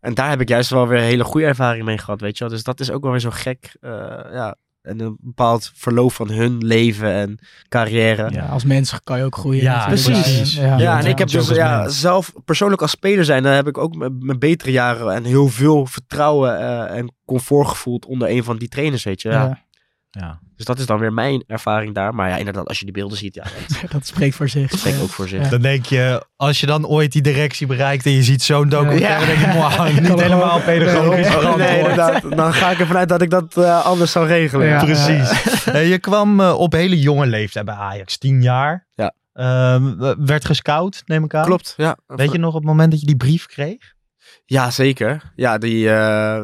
en daar heb ik juist wel weer hele goede ervaring mee gehad, weet je wel. Dus dat is ook wel weer zo gek. eh, ja, en een bepaald verloop van hun leven en carrière. Ja, als mens kan je ook groeien. Ja, precies. Ja, Ja, ja. en ik heb dus ja, zelf persoonlijk als speler zijn, dan heb ik ook mijn mijn betere jaren en heel veel vertrouwen eh, en comfort gevoeld onder een van die trainers, weet je. Ja. Ja. Dus dat is dan weer mijn ervaring daar. Maar ja, inderdaad, als je die beelden ziet, ja, dat dat spreekt voor zich. spreekt ook voor zich. Ja. Dan denk je, als je dan ooit die directie bereikt en je ziet zo'n documentaire, Ja. denk je, "Mwah, niet helemaal pedagogisch Nee, verantwoord. nee, inderdaad. Dan ga ik ervan uit dat ik dat eh, anders zou regelen. Ja. Precies. Je kwam eh, op hele jonge leeftijd bij Ajax, tien jaar. Ja. Ehm, werd gescout, neem ik aan. Klopt, ja. Weet je nog op het moment dat je die brief kreeg? Ja, zeker. Ja, die, eh,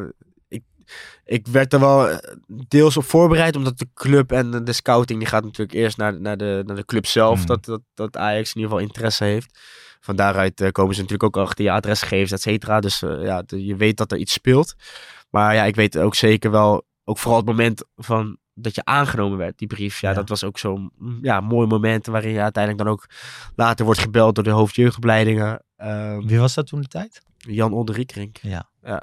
ik, werd er wel eh, deels op voorbereid, omdat de club en de, de scouting, die gaat natuurlijk eerst naar, naar, de, naar de club zelf, Hmm. dat, dat, dat Ajax in ieder geval interesse heeft. Van daaruit eh, komen ze natuurlijk ook achter je adresgegevens, et cetera. Dus eh, ja, de- je weet dat er iets speelt. Maar ja, ik weet ook zeker wel, ook vooral het moment van dat je aangenomen werd, die brief. Ja, Ja. dat was ook zo'n mm, ja, mooi moment waarin je uiteindelijk dan ook later wordt gebeld door de hoofdjeugdopleidingen. Ehm, Wie was dat toen de tijd? Jan Olderiekrink. Ja. ja.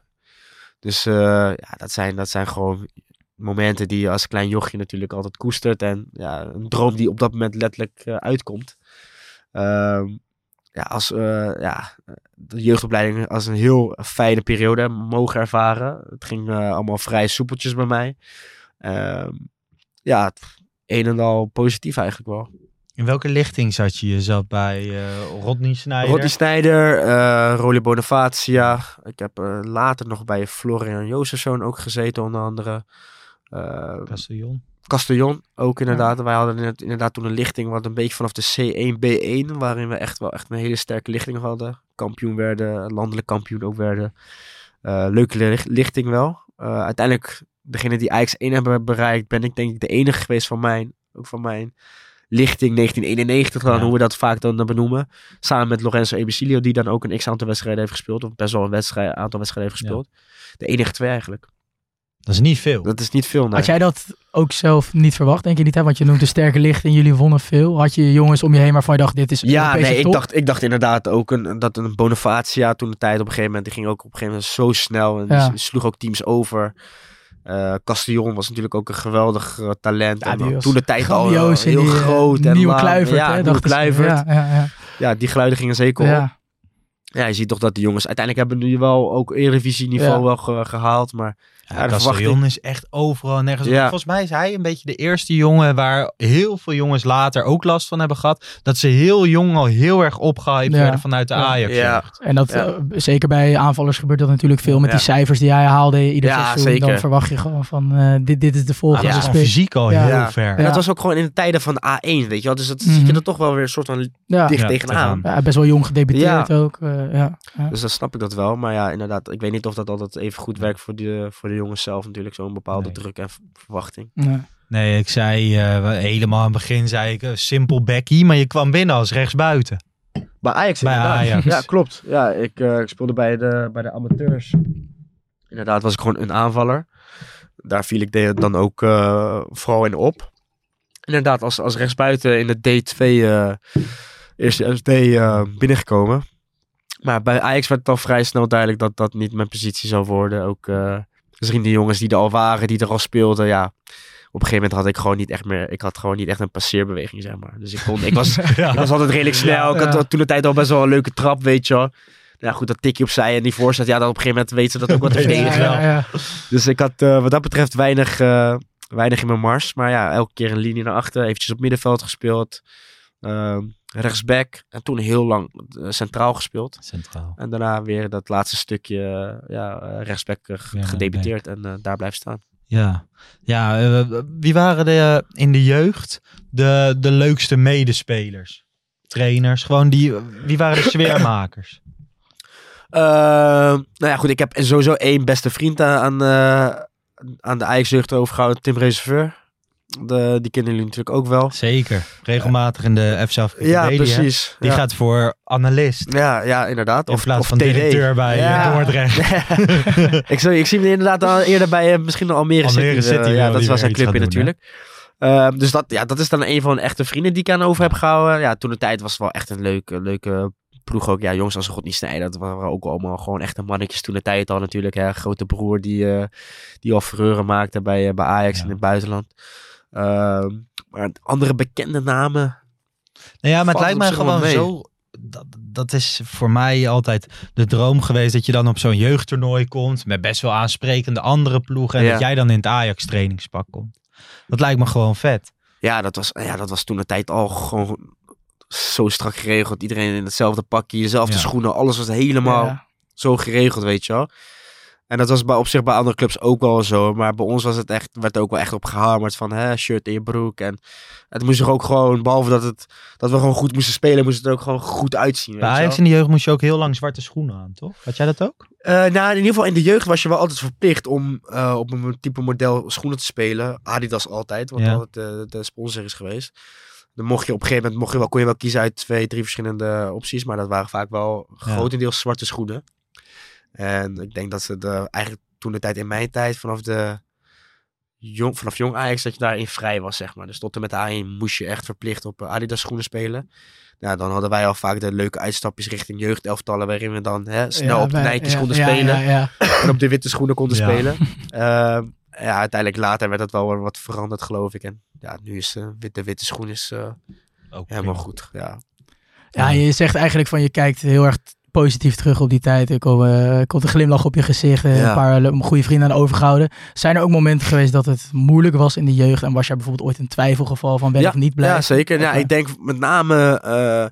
Dus eh, ja, dat zijn, dat zijn gewoon momenten die je als klein jochje natuurlijk altijd koestert. En ja, een droom die op dat moment letterlijk eh, uitkomt. Ehm, ja, als eh, ja, de jeugdopleiding als een heel fijne periode mogen ervaren. Het ging allemaal vrij soepeltjes bij mij. Ehm, ja, een en al positief eigenlijk wel. In welke lichting zat je? Je zat bij eh Rodney Snyder. Rodney Snijder, eh Rolly Bonifacia. Ik heb eh, later nog bij Florian Jozefzoon ook gezeten, onder andere. Eh Castellon. Castellon ook inderdaad. Wij hadden inderdaad- toen een lichting wat een beetje vanaf de C1, B1, waarin we echt wel echt een hele sterke lichting hadden. Kampioen werden, landelijk kampioen ook werden. Leuke licht- lichting wel. Uiteindelijk, degene die Ajax 1 hebben bereikt, ben ik denk ik de enige geweest van mijn, ook van mijn lichting 1991 dan, Ja. hoe we dat vaak dan benoemen. Samen met Lorenzo Ebesilio, die dan ook een x-aantal wedstrijden heeft gespeeld. Of best wel een wedstrijd, aantal wedstrijden heeft gespeeld. De enige twee eigenlijk. Dat is niet veel. Dat is niet veel, nee. Had jij dat ook zelf niet verwacht, denk je niet? Hè? Want je noemt de sterke licht en jullie wonnen veel. Had je jongens om je heen waarvan je dacht, dit is Ja, nee, ik dacht, ik dacht inderdaad ook een, dat een Bonifacia toen de tijd op een gegeven moment, die ging ook op een gegeven moment zo snel en Ja. sloeg ook teams over. Eh Castillon was natuurlijk ook een geweldig eh, talent. Ja, en toen de tijd al in heel die, eh, groot. en nieuwe. Kluivert, Ja, hè? nieuwe dachten ze. Kluivert. Ja, ja, ja. Ja, die geluiden gingen zeker op. ja. Je ziet toch dat die jongens uiteindelijk hebben nu wel ook Eredivisie niveau Ja. wel ge- gehaald. Maar Ja, de Castellon is echt overal en nergens. Ja. Volgens mij is hij een beetje de eerste jongen waar heel veel jongens later ook last van hebben gehad. Dat ze heel jong al heel erg opgehyped Ja. werden vanuit de Ja. Ajax. Ja. En dat, Ja. eh, zeker bij aanvallers gebeurt dat natuurlijk veel met Ja. die cijfers die hij haalde ieder Ja, seizoen. zeker. Dan verwacht je gewoon van, eh, dit, dit is de volgende Ja, van spits. fysiek al Ja. heel Ja. ver. en dat was ook gewoon in de tijden van A1, weet je wel. Dus dat zit je Mhm. er toch wel weer een soort van Ja. dicht Ja, tegenaan. Ja, best wel jong gedebuteerd ook. eh, ja. Ja. Dus dan snap ik dat wel. Maar ja, inderdaad, ik weet niet of dat altijd even goed werkt voor de, voor de jongens zelf natuurlijk. Zo'n bepaalde Nee. druk en verwachting. Ja. Nee, ik zei eh, helemaal aan het begin zei ik eh, simpel Becky, maar je kwam binnen als rechtsbuiten. Bij Ajax Bij inderdaad. Ajax. Ja, klopt. Ja, ik, eh, ik speelde bij de, bij de amateurs. Inderdaad was ik gewoon een aanvaller. Daar viel ik de- dan ook eh, vooral in op. Inderdaad, als, als rechtsbuiten in de D2 eh eerste SD eh, binnengekomen. Maar bij Ajax werd het al vrij snel duidelijk dat dat niet mijn positie zou worden. Ook eh misschien de jongens die er al waren, die er al speelden, ja. Op een gegeven moment had ik gewoon niet echt meer, ik had gewoon niet echt een passeerbeweging, zeg maar. Dus ik kon, ik was, ik was altijd redelijk snel. Ik had Ja. toen de tijd al best wel een leuke trap, weet je wel. Ja, goed, dat tikje opzij en die voorzet, ja, dan op een gegeven moment weten ze dat ook wat te verdedigen. Ja, ja, Dus ik had eh, wat dat betreft weinig, eh, weinig in mijn mars. Maar ja, elke keer een linie naar achter. Eventjes op middenveld gespeeld. Ehm, rechtsback. En toen heel lang eh, centraal gespeeld. Centraal. En daarna weer dat laatste stukje eh, ja, eh, rechtsback Ja, gedebuteerd. En daar blijven staan. Ja, ja wie waren de, in de jeugd de, de leukste medespelers? Trainers, gewoon die, wie waren de sfeermakers? Nou ja, goed. Ik heb sowieso één beste vriend aan, aan, aan de Ajax-jeugd overgehouden. Tim Reserveur. De, die kennen jullie natuurlijk ook wel. Zeker. Regelmatig in de FC Ja, precies. Die ja. gaat voor analist. Ja, ja, inderdaad. In Of, plaats of van TD. directeur bij eh, Ja. Dordrecht. ik, zie, ik zie hem inderdaad al eerder bij eh, misschien de Almere, Almere City. eh, City ja, dat weer zijn clubje hè? natuurlijk. Ehm, dus dat, ja, dat is dan een van de echte vrienden die ik aan over heb gehouden. Ja, toen de tijd was het wel echt een leuke, leuke ploeg ook. Ja, jongens als een god niet snijden. Dat waren ook allemaal gewoon echte mannetjes toen de tijd al natuurlijk. Hè. Grote broer die, eh, die al verreuren maakte bij, bij Ajax Ja. in het buitenland. Ehm, maar andere bekende namen. Nou ja, maar het lijkt mij gewoon zo. Dat, dat is voor mij altijd de droom geweest dat je dan op zo'n jeugdtoernooi komt met best wel aansprekende andere ploegen en Ja. dat jij dan in het Ajax trainingspak komt. Dat lijkt me gewoon vet. Ja, dat was, ja, dat was toen de tijd al gewoon zo strak geregeld. Iedereen in hetzelfde pakje, dezelfde Ja. schoenen. Alles was helemaal Ja. zo geregeld, weet je wel. En dat was bij, op zich bij andere clubs ook wel zo. Maar bij ons was het echt, werd er ook wel echt op gehamerd van hè, shirt in je broek. En het moest er ook gewoon, behalve dat, het, dat we gewoon goed moesten spelen, moest het er ook gewoon goed uitzien. Bij Ajax in de jeugd moest je ook heel lang zwarte schoenen aan, toch? Had jij dat ook? Eh, nou, in ieder geval in de jeugd was je wel altijd verplicht om eh, op een type model schoenen te spelen. Adidas altijd, wat Ja. altijd de, de sponsor is geweest. Dan mocht je op een gegeven moment mocht je wel, kon je wel kiezen uit twee, drie verschillende opties. Maar dat waren vaak wel Ja. grotendeels zwarte schoenen. En ik denk dat ze de, eigenlijk toen de tijd in mijn tijd, vanaf de jong, vanaf jong Ajax, dat je daarin vrij was, zeg maar. Dus tot en met de A1 moest je echt verplicht op eh, Adidas schoenen spelen. Ja, dan hadden wij al vaak de leuke uitstapjes richting jeugdelftallen, waarin we dan hè, snel Ja, op de Nike's ja, konden ja, spelen Ja, ja. en op de witte schoenen konden Ja. spelen. Ehm, ja, uiteindelijk later werd dat wel wat veranderd, geloof ik. En ja, nu is eh, wit- de witte schoen is eh, Ook helemaal goed. Ja. Ja, je zegt eigenlijk van je kijkt heel erg positief terug op die tijd. Er komt, eh, komt een glimlach op je gezicht. eh, Ja. Een paar le- goede vrienden aan overgehouden. Zijn er ook momenten geweest dat het moeilijk was in de jeugd? En was jij bijvoorbeeld ooit een twijfelgeval van ben ja, ik niet blij? Ja, zeker. Ja, ik denk met name eh,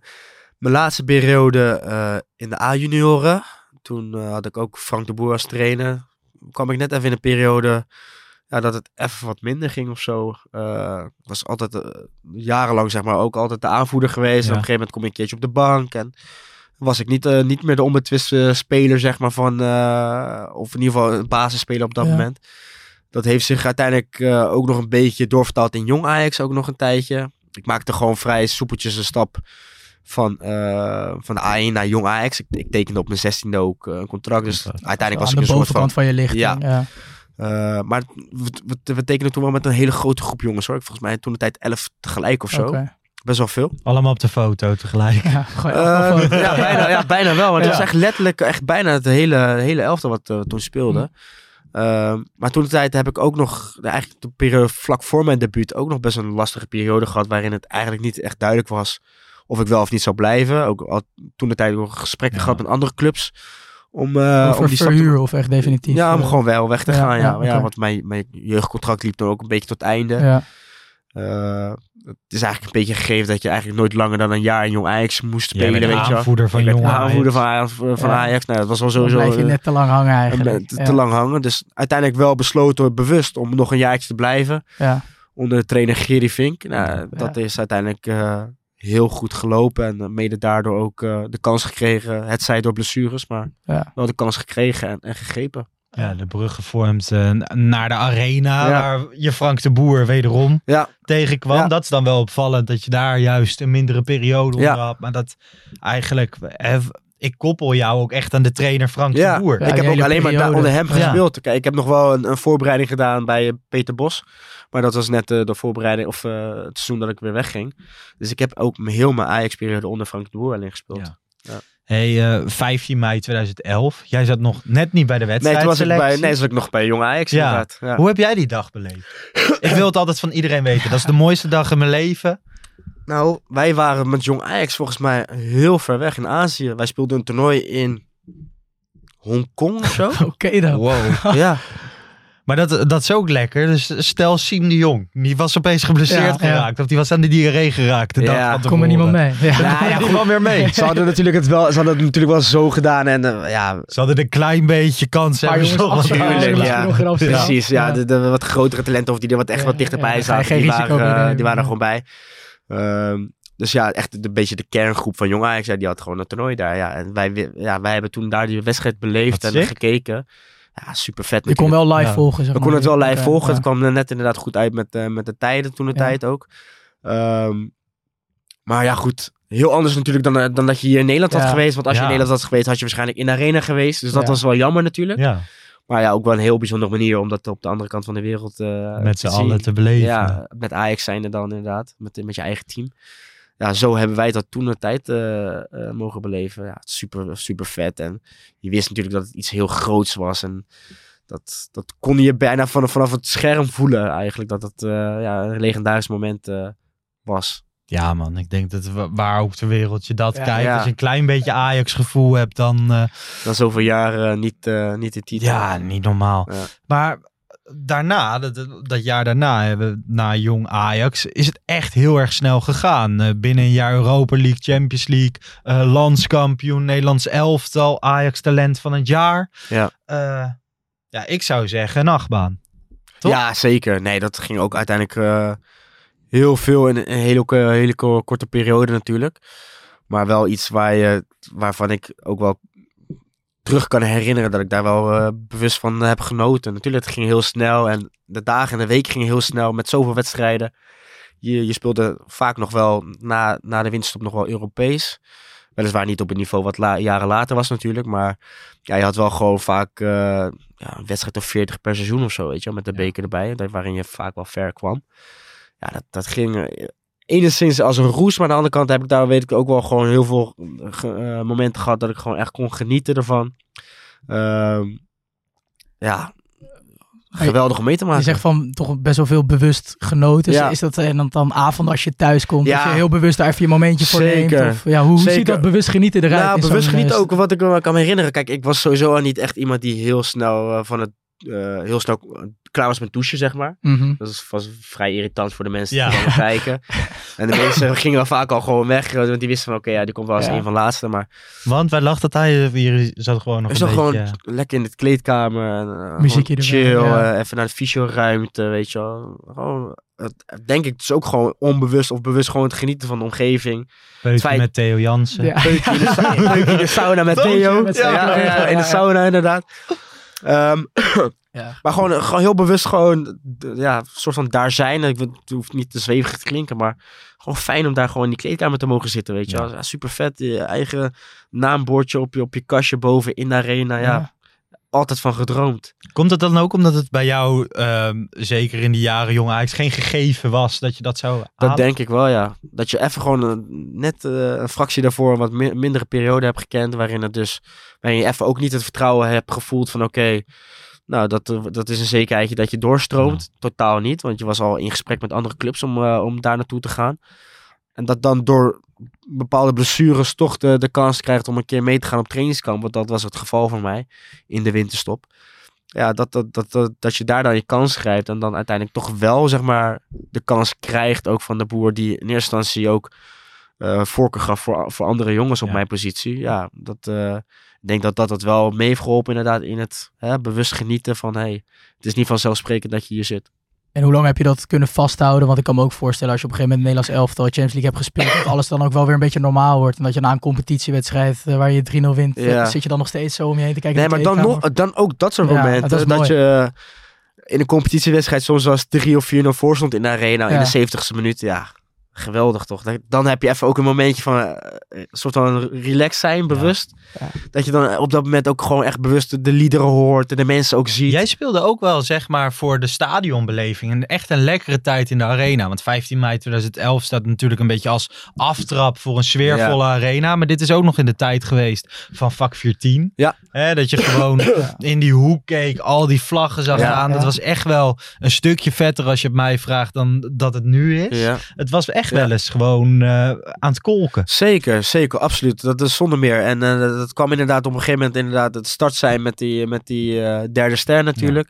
mijn laatste periode eh, in de A-junioren. Toen eh, had ik ook Frank de Boer als trainer. kwam ik net even in een periode ja, dat het even wat minder ging of zo. Eh, Ik was altijd eh, jarenlang zeg maar ook altijd de aanvoerder geweest. Ja. En op een gegeven moment kom ik een keertje op de bank. En was ik niet, eh, niet meer de onbetwiste speler zeg maar van... eh, of in ieder geval een basisspeler op dat Ja. moment. Dat heeft zich uiteindelijk eh, ook nog een beetje doorvertaald in jong Ajax ook nog een tijdje. Ik maakte gewoon vrij soepeltjes een stap van, van de A1 naar jong Ajax. Ik, ik tekende op mijn 16e ook een contract. Dus uiteindelijk was ik een soort van... bovenkant van je lichting. Ja. Ja. maar we, we, we tekenen toen wel met een hele grote groep jongens hoor. Volgens mij toen de tijd 11 tegelijk of zo. Best wel veel. Allemaal op de foto tegelijk. Ja, Eh, elke foto. ja, bijna, ja, bijna wel. Want het Ja. was echt letterlijk echt bijna het hele, hele elftal wat eh, toen speelde. Ehm, maar toen de tijd heb ik ook nog, de, eigenlijk de periode vlak voor mijn debuut, ook nog best een lastige periode gehad. Waarin het eigenlijk niet echt duidelijk was of ik wel of niet zou blijven. Ook al toen de tijd nog gesprekken Ja. gehad met andere clubs. Om, eh Over om die te verhuur of echt definitief? Ja, om eh, gewoon wel weg te ja, gaan. Ja, ja, want mijn, mijn jeugdcontract liep toen ook een beetje tot het einde. Ja. Eh, het is eigenlijk een beetje gegeven dat je eigenlijk nooit langer dan een jaar in Jong Ajax moest spelen. bent weet je wel. aanvoerder van ben jonge aanvoerder van, Ajax. Ajax- van Ja. Ajax. Nou, dat was wel Dan sowieso blijf je eh, net te lang hangen een- eigenlijk. te, Ja. te lang hangen. Dus uiteindelijk wel besloten, bewust, om nog een jaartje te blijven. Ja. Onder trainer Gerry Vink. Nou, dat is uiteindelijk eh, heel goed gelopen. En eh, mede daardoor ook eh, de kans gekregen. Het zij door blessures, maar Ja. wel de kans gekregen en, en gegrepen. Ja, de brug gevormd eh, naar de arena, Ja. waar je Frank de Boer wederom Ja, tegenkwam. Ja. Dat is dan wel opvallend, dat je daar juist een mindere periode onder had. Maar dat eigenlijk, ik koppel jou ook echt aan de trainer Frank ja. de Boer. Ja, ik heb ook alleen maar onder hem Ja. gespeeld. Kijk, ik heb nog wel een, een voorbereiding gedaan bij eh, Peter Bos. Maar dat was net eh, de voorbereiding, of eh, het seizoen dat ik weer wegging. Dus ik heb ook heel mijn Ajax-periode onder Frank de Boer alleen gespeeld. Ja. Hey, eh, 15 mei 2011. Jij zat nog net niet bij de Nee, wedstrijd. toen was ik bij, nee, zat ik nog bij Jong Ajax Ja. inderdaad. Ja. Hoe heb jij die dag beleefd? ik wil het altijd van iedereen weten. Dat is de mooiste dag in mijn leven. Nou, wij waren met Jong Ajax volgens mij heel ver weg in Azië. Wij speelden een toernooi in Hongkong of zo. Oké dan. Wow. ja, Maar dat, dat is ook lekker. Dus stel Siem de Jong. Die was opeens geblesseerd Ja, ja. geraakt. Of die was aan de diarree geraakt. De dag Ja. van Kom er niemand mee. Ja. Ja, ja, gewoon weer mee. ze hadden, natuurlijk het wel, ze hadden het natuurlijk wel zo gedaan. En eh, ja, Ze hadden een klein beetje kans. Maar hebben jongens, ja. Precies, ja. Ja. De, de wat grotere talenten of die er wat echt Ja, wat dichterbij ja, zaten, geen die waren, eh, die waren er ja. gewoon bij. Ehm, dus ja, echt een beetje de kerngroep van Jong Ajax, ja, die had gewoon een toernooi daar. Ja. En wij, wi- ja, wij hebben toen daar die wedstrijd beleefd Wat en sick. gekeken. Ja, super vet Je kon wel live Ja. volgen, zeg we konden het wel live volgen. ja. Het kwam er net inderdaad goed uit met, eh, met de tijden toen de Ja. tijd ook. Ehm, maar ja, goed. Heel anders natuurlijk dan, eh, dan dat je hier in Nederland had geweest. Want als je in Nederland had geweest, had je waarschijnlijk in de arena geweest. Dus dat Ja. was wel jammer natuurlijk. Ja, Maar ja, ook wel een heel bijzondere manier om dat op de andere kant van de wereld eh met z'n allen te beleven. Ja, met Ajax zijnde dan inderdaad. Met, met je eigen team. Ja, zo hebben wij dat toen de tijd eh, eh, mogen beleven. Ja, super, super vet. En je wist natuurlijk dat het iets heel groots was. En dat, dat kon je bijna vanaf, vanaf het scherm voelen eigenlijk. Dat het eh, ja, een legendarisch moment eh, was. Ja, man. Ik denk dat wa- waar ook ter wereld je dat Ja. kijkt. Ja. Als je een klein beetje Ajax-gevoel hebt, dan... eh, Na zoveel jaren niet, eh, niet de titel. ja, niet normaal. Ja. Maar daarna, dat, dat jaar daarna, na jong Ajax, is het echt heel erg snel gegaan. Eh, binnen een jaar Europa League, Champions League, eh, landskampioen, Nederlands elftal, Ajax talent van het jaar. Ja. Eh, ja, ik zou zeggen een achtbaan. Toch? Ja, zeker. Nee, dat ging ook uiteindelijk heel veel in een hele, hele ko- korte periode natuurlijk. Maar wel iets waar je, waarvan ik ook wel terug kan herinneren dat ik daar wel eh, bewust van heb genoten. Natuurlijk, het ging heel snel en de dagen en de week gingen heel snel met zoveel wedstrijden. Je, je speelde vaak nog wel na, na de winststop nog wel Europees. Weliswaar niet op het niveau wat la- jaren later was natuurlijk. Maar ja, je had wel gewoon vaak eh, ja, een wedstrijd of 40 per seizoen of zo, weet je met de beker erbij. Waarin je vaak wel ver kwam. Ja, dat, dat ging eh, enigszins als een roes. Maar aan de andere kant heb ik daar, weet ik, ook wel gewoon heel veel eh, momenten gehad dat ik gewoon echt kon genieten ervan. Ehm, ja, geweldig om mee te maken. Je zegt van toch best wel veel bewust genoten. Ja. Is dat en dan, dan avond als je thuis komt, Ja. dat je heel bewust daar even je momentje voor Zeker. neemt? Of, ja, hoe, Zeker. ziet dat bewust genieten eruit? Nou, in bewust genieten eh, ook wat ik me kan herinneren. Kijk, ik was sowieso al niet echt iemand die heel snel eh, van het eh, heel snel klaar was met douchen, zeg maar. mhm. Dat was vrij irritant voor de mensen Ja. die kwamen kijken. En de mensen gingen wel vaak al gewoon weg. Want die wisten van, oké, ja, die komt wel als Ja. een van de laatste. Maar Want wij lachten dat hij hier zat gewoon nog een zat gewoon beetje... lekker in de kleedkamer. En, eh, Muziekje erbij, chill. ja. eh, even naar de fysioruimte, weet je wel. Gewoon, het- denk ik, dus ook gewoon onbewust of bewust gewoon het genieten van de omgeving. Peutje feit- met Theo Jansen. Ja. Peukje in de, peukje sauna met Theo. met Ja, Theo. ja, ja, in de sauna inderdaad. Ehm, Ja. maar gewoon, gewoon heel bewust gewoon, ja, een soort van daar zijn. Ik het hoeft niet te zwevig te klinken, maar gewoon fijn om daar gewoon in die kleedkamer te mogen zitten, weet je Ja. wel. Ja, super vet, je eigen naambordje op je, op je kastje boven in de arena, ja. Altijd van gedroomd. Komt het dan ook omdat het bij jou, ehm, zeker in die jaren jong Ajax, geen gegeven was dat je dat zou Dat denk ik wel, ja. Dat je even gewoon een- net eh, een fractie daarvoor een wat mi- mindere periode hebt gekend. Waarin, het dus, waarin je even ook niet het vertrouwen hebt gevoeld van oké, nou dat, eh, dat is een zekerheidje dat je doorstroomt. Totaal niet, want je was al in gesprek met andere clubs om, eh, om daar naartoe te gaan. En dat dan door bepaalde blessures toch de, de kans krijgt om een keer mee te gaan op trainingskamp. Want dat was het geval voor mij in de winterstop. Ja, dat, dat, dat, dat, dat je daar dan je kans grijpt en dan uiteindelijk toch wel zeg maar de kans krijgt ook van de boer die in eerste instantie ook eh voorkeur gaf voor, voor andere jongens op Ja. mijn positie. Ja, dat, eh, ik denk dat dat het wel mee heeft geholpen inderdaad in het hè, bewust genieten van hey, het is niet vanzelfsprekend dat je hier zit. En hoe lang heb je dat kunnen vasthouden? Want ik kan me ook voorstellen als je op een gegeven moment Nederlands elftal Champions League hebt gespeeld, dat alles dan ook wel weer een beetje normaal wordt. En dat je na een competitiewedstrijd eh, waar je 3-0 wint, eh, Ja. zit je dan nog steeds zo om je heen te kijken. Nee, maar dan, nog, dan ook dat soort Ja, momenten. dat dat je eh, in een competitiewedstrijd soms was 3 of 4-0 voor stond in de arena in de 70ste minuut. Ja, geweldig toch? Dan heb je even ook een momentje van eh, een soort van relax zijn, bewust. Ja. Dat je dan op dat moment ook gewoon echt bewust de- de liederen hoort en de mensen ook ziet. Jij speelde ook wel, zeg maar, voor de stadionbeleving. En echt een lekkere tijd in de arena. Want 15 mei 2011 staat natuurlijk een beetje als aftrap voor een sfeervolle arena. Maar dit is ook nog in de tijd geweest van vak 14. Ja. Hè, dat je gewoon in die hoek keek, al die vlaggen zag Ja. staan. Dat Ja. was echt wel een stukje vetter als je het mij vraagt dan dat het nu is. Ja. Het was echt Ja. wel eens gewoon eh, aan het kolken. Zeker, zeker, absoluut. Dat is zonder meer. En eh, dat kwam inderdaad op een gegeven moment inderdaad het start zijn met die, met die eh, derde ster natuurlijk.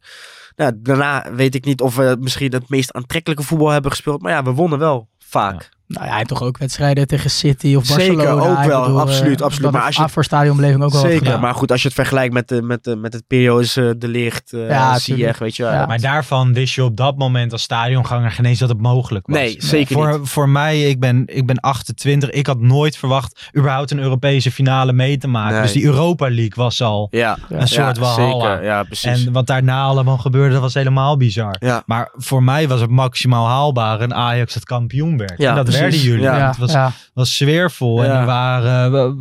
Nou, daarna weet ik niet of we misschien het meest aantrekkelijke voetbal hebben gespeeld. Maar ja, we wonnen wel vaak. Nou ja, en toch ook wedstrijden tegen City of Zeker, Barcelona. ook wel, bedoel, eh, absoluut, absoluut. Maar als je- voor stadionbeleving ook wel Zeker, maar goed, als je het vergelijkt met de, met de, met het periodes eh, De Licht, eh Ja, tuurlijk. weet je wel. Ja. Maar daarvan wist je op dat moment als stadionganger geen eens dat het mogelijk was. Nee, zeker voor, niet. Voor mij, ik ben, ik ben 28. Ik had nooit verwacht überhaupt een Europese finale mee te maken. Nee. Dus die Europa League was al Ja, een soort ja, walhalla. Zeker, ja, precies. En wat daarna allemaal gebeurde, dat was helemaal bizar. ja. Maar voor mij was het maximaal haalbaar en Ajax het kampioen werd. Ja, en dat precies. Werden jullie. Ja. Het was, ja. was sfeervol. En er waren eh,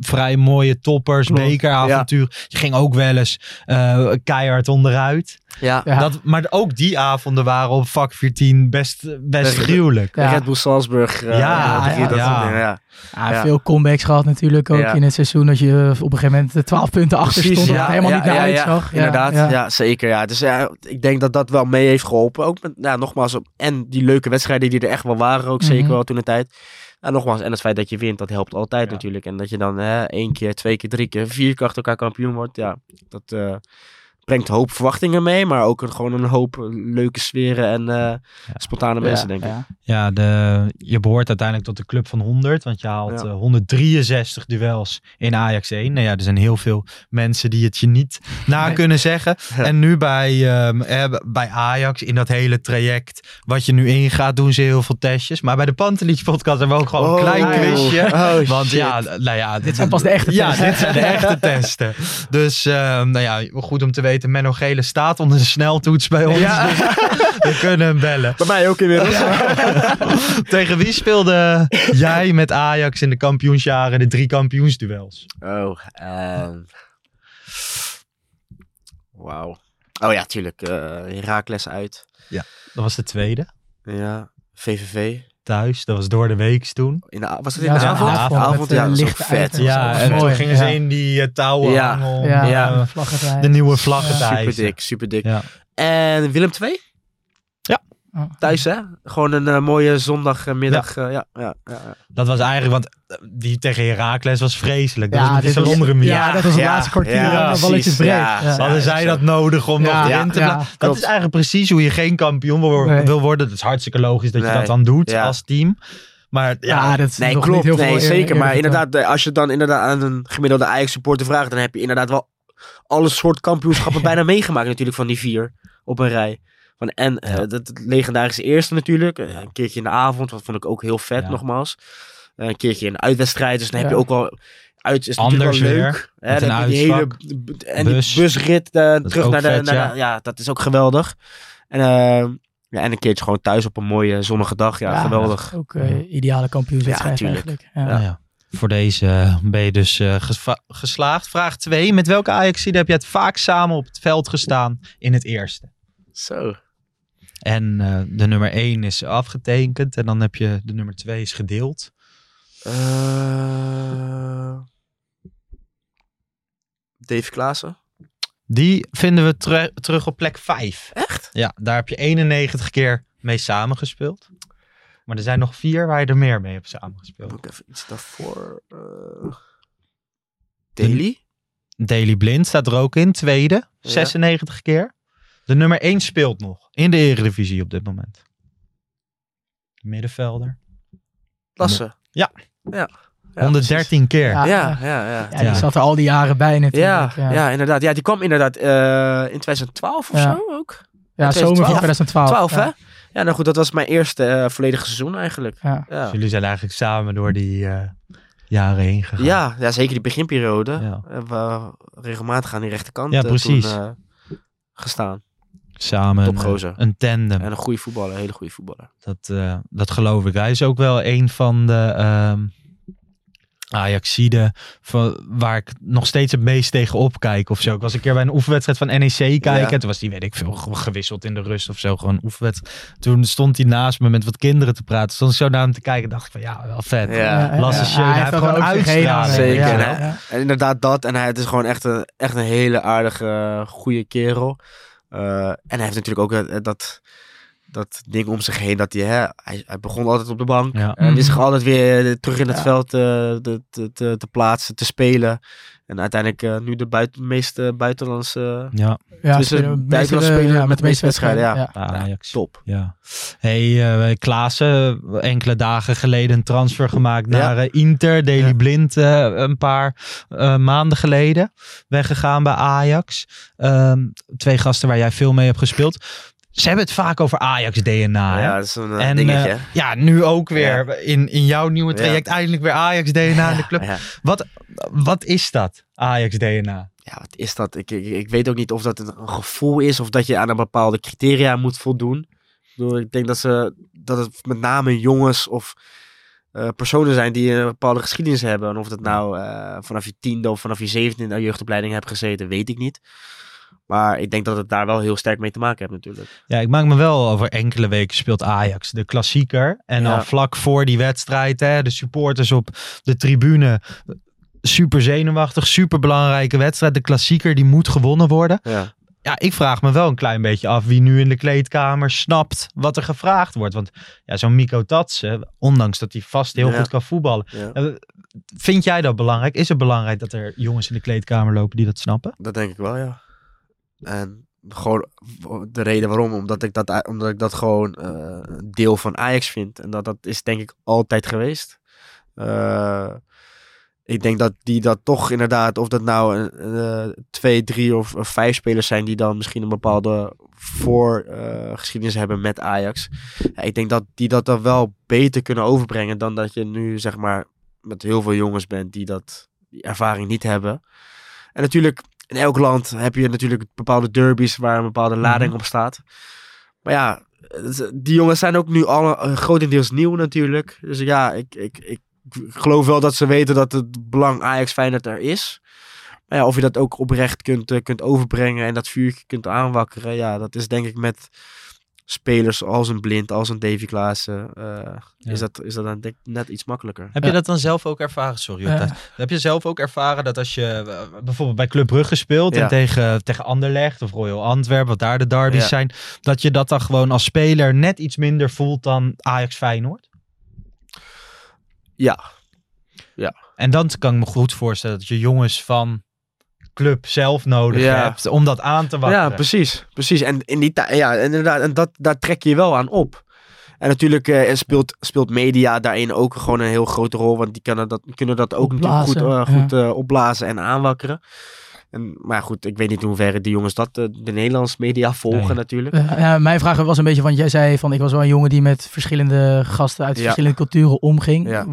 vrij mooie toppers, Klopt. bekeravontuur. Je ging ook wel eens eh, keihard onderuit. Ja. Ja. Dat, maar ook die avonden waren op vak 14 best, best Red- gruwelijk. Ja. Red Bull Salzburg. eh, Ja, ja, dat ja. soort dingen, ja. Ja, Ja. Veel comebacks gehad natuurlijk ook Ja. in het seizoen. Dat je op een gegeven moment de 12 punten achter Precies, stond. helemaal ja, niet naar uitzag. Ja, Inderdaad, ja. ja. zeker. Ja. Dus ja, ik denk dat dat wel mee heeft geholpen. Ook met, ja, nogmaals, op, en die leuke wedstrijden die er echt wel waren, ook zeker Mhm. wel toen de tijd. Ja, nogmaals, en het feit dat je wint, dat helpt altijd Ja. natuurlijk. En dat je dan hè, één keer, twee keer, drie keer, vier keer achter elkaar kampioen wordt, ja, dat eh, brengt een hoop verwachtingen mee, maar ook een, gewoon een hoop leuke sferen en eh, spontane mensen, denk ik. Ja. Ja, de, je behoort uiteindelijk tot de club van 100. Want je haalt Ja. eh, 163 duels in Ajax 1. Nou ja, er zijn heel veel mensen die het je niet na Nee. kunnen zeggen. En nu bij, eh, bij Ajax, in dat hele traject wat je nu ingaat, doen ze heel veel testjes. Maar bij de Pantelich podcast hebben we ook gewoon een klein Oh. quizje. Oh, Want ja, nou ja, dit zijn pas de echte Ja, testen. dit zijn de echte testen. Dus ehm, nou ja, goed om te weten, Menno Gele staat onder de sneltoets bij ons. Ja. Dus we kunnen hem bellen. Bij mij ook inmiddels. Tegen wie speelde jij met Ajax in de kampioensjaren de drie kampioensduels? Oh, ehm. Wauw. Oh ja, tuurlijk. eh Herakles uit. Dat was de tweede. Ja. VVV. Thuis, dat was door de week toen. In de, was het in Ja, de avond? avond avond, ja, lichte vet. Ja, en toen gingen ze ja. in die touwen Ja. hangen om Ja, ja. vlaggetij. de nieuwe vlaggen Ja. Super dik, super dik. Ja. En Willem II? Oh. Thuis hè? Gewoon een eh, mooie zondagmiddag. Ja. ja, ja, ja, ja. Dat was eigenlijk, want eh, die tegen Herakles was vreselijk. Dat Ja, was dit was- Salonderen Ja, dat was het Ja, laatste kwartier. ja, Ja, precies, balletjes breed. ja. Ja. Hadden zij dat nodig om Ja, nog ja, erin te blijven? Dat is eigenlijk precies hoe je geen kampioen wil, Nee. wil worden. Het is hartstikke logisch dat je dat dan doet Ja. als team. Maar ja, Ja, dat is Nee, nog klopt. niet heel veel nee, eer- zeker. Maar inderdaad, eh, als je dan inderdaad aan een gemiddelde Ajax supporter vraagt, dan heb je inderdaad wel alle soort kampioenschappen bijna meegemaakt natuurlijk van die vier op een rij. Van, en eh, Ja. dat het legendarische eerste natuurlijk. Eh, een keertje in de avond, wat vond ik ook heel vet Ja. nogmaals. Eh, een keertje in uitwedstrijd, dus dan heb je ook wel... Uit is Anders natuurlijk wel weer, leuk. Hè, dan heb je die hele en bus. die busrit eh, terug naar de, vet, naar ja. de- ja, dat is ook geweldig. En, ja, en een keertje gewoon thuis op een mooie zonnige dag. Ja, geweldig. Ook ideale kampioenswedstrijd Ja, tuurlijk. eigenlijk. Ja. Nou ja, voor deze ben je dus eh, geslaagd. Vraag 2. Met welke ajax heb je het vaak samen op het veld gestaan in het eerste? Zo. En eh, de nummer 1 is afgetekend. En dan heb je de nummer 2 is gedeeld. Eh, Dave Klaassen. Die vinden we teru- terug op plek 5. Echt? Ja, daar heb je 91 keer mee samengespeeld. Maar er zijn nog vier waar je er meer mee hebt samengespeeld. Moet ik even iets daarvoor. eh Daily? Daily Blind staat er ook in, tweede. 96 keer. De nummer 1 speelt nog in de Eredivisie op dit moment. Middenvelder. Lassen. Ja. Ja. 113 keer. Ja. Ja, ja, ja. Ja, die zat er al die jaren bij natuurlijk. Ja, ja. inderdaad. Ja, die kwam inderdaad eh, in 2012 of Ja. zo ook. Ja, zomer van 2012. 2012. 12, hè? Ja, nou goed, dat was mijn eerste eh, volledige seizoen eigenlijk. Ja. Ja. Dus jullie zijn eigenlijk samen door die eh, jaren heen gegaan. Ja, ja, zeker die beginperiode. Ja. Hebben we regelmatig aan die rechterkant Ja, precies. toen, eh, gestaan. Samen een, Topgozer. een tandem. En een goede voetballer, een hele goede voetballer. Dat, eh, dat geloof ik. Hij is ook wel een van de ehm Ajaxide van waar ik nog steeds het meest tegen opkijk of zo. Ik was een keer bij een oefenwedstrijd van NEC kijken. Ja. En toen was die, weet ik veel, ge- gewisseld in de rust of zo. Gewoon oefenwedstrijd. Toen stond hij naast me met wat kinderen te praten. Stond ik zo naar hem te kijken. dacht ik van, ja, wel vet. Ja. Lasse Schöne, hij heeft gewoon uitstraling. Zeker, Ja, hè? ja. En inderdaad dat. En hij het is gewoon echt een, echt een hele aardige, goede kerel. Eh, en hij heeft natuurlijk ook eh, dat, dat ding om zich heen. Dat hij, hè, hij, hij begon altijd op de bank. Ja. En wist zich Mhm. altijd weer eh, terug in het Ja. veld eh, te, te, te, plaatsen, te spelen. En uiteindelijk eh, nu de buiten, meeste buitenlandse... Ja, Ja, Dus, spelen buitenlandse ja, met de meeste wedstrijden, ja. ja. Ajax. top. Ja. Hey, eh Klaassen, enkele dagen geleden een transfer gemaakt Ja. naar Inter. Ja. Blind eh, een paar eh, maanden geleden weggegaan bij Ajax. Ehm, twee gasten waar jij veel mee hebt gespeeld. Ze hebben het vaak over Ajax-DNA. ja, dat is een eh, en dingetje. eh, ja, nu ook weer in, in jouw nieuwe traject eindelijk weer Ajax-DNA in de club. Wat, wat is dat, Ajax-DNA? ja, wat is dat? Ik, ik, ik weet ook niet of dat een, gevoel is of dat je aan een bepaalde criteria moet voldoen. Ik, bedoel, ik denk dat, ze, dat het met name jongens of eh, personen zijn die een bepaalde geschiedenis hebben. En of dat nou vanaf je tiende of vanaf je zevende in de jeugdopleiding hebt gezeten, weet ik niet. Maar ik denk dat het daar wel heel sterk mee te maken heeft natuurlijk. Ja, ik maak me wel over enkele weken speelt Ajax de klassieker. En Ja. al vlak voor die wedstrijd, hè, de supporters op de tribune. Super zenuwachtig, super belangrijke wedstrijd. De klassieker die moet gewonnen worden. Ja, Ja, ik vraag me wel een klein beetje af wie nu in de kleedkamer snapt wat er gevraagd wordt. Want ja, zo'n Miko Tatsen, ondanks dat hij vast heel Ja. goed kan voetballen. ja, eh, Vind jij dat belangrijk? Is het belangrijk dat er jongens in de kleedkamer lopen die dat snappen? dat denk ik wel, ja. En gewoon de reden waarom, omdat ik dat, omdat ik dat gewoon een deel van Ajax vind. En dat, dat is denk ik altijd geweest. Eh, ik denk dat die dat toch inderdaad, of dat nou eh, twee, drie of, of vijf spelers zijn die dan misschien een bepaalde voorgeschiedenis hebben met Ajax. Ja, ik denk dat die dat dan wel beter kunnen overbrengen dan dat je nu zeg maar met heel veel jongens bent die dat die ervaring niet hebben. En natuurlijk, in elk land heb je natuurlijk bepaalde derbies waar een bepaalde lading op staat. Maar ja, die jongens zijn ook nu alle eh, grotendeels nieuw natuurlijk. Dus ja, ik, ik, ik geloof wel dat ze weten dat het belang Ajax Feyenoord er is. Maar ja, of je dat ook oprecht kunt, eh, kunt overbrengen en dat vuurtje kunt aanwakkeren. Ja, dat is denk ik met spelers als een Blind, als een Davy Klaassen. eh, Ja. is, dat, is dat dan denk ik net iets makkelijker. Heb Ja. je dat dan zelf ook ervaren? Sorry, Ja. Heb je zelf ook ervaren dat als je eh, bijvoorbeeld bij Club Brugge speelt Ja. en tegen, tegen Anderlecht of Royal Antwerp, wat daar de derbies Ja. zijn, dat je dat dan gewoon als speler net iets minder voelt dan Ajax Feyenoord? Ja, En dan kan ik me goed voorstellen dat je jongens van club zelf nodig Ja. hebt om dat aan te wakkeren. Ja, precies. precies. En in die tijd, ja, inderdaad, en dat, daar trek je je wel aan op. En natuurlijk eh, speelt, speelt media daarin ook gewoon een heel grote rol. Want die kunnen dat, kunnen dat ook natuurlijk goed, Opblazen, eh, goed eh, opblazen en aanwakkeren. En, maar goed, ik weet niet in hoeverre die jongens dat, eh, de Nederlandse media volgen Nee. natuurlijk. Ja, mijn vraag was een beetje, want jij zei van ik was wel een jongen die met verschillende gasten uit Ja. verschillende culturen omging.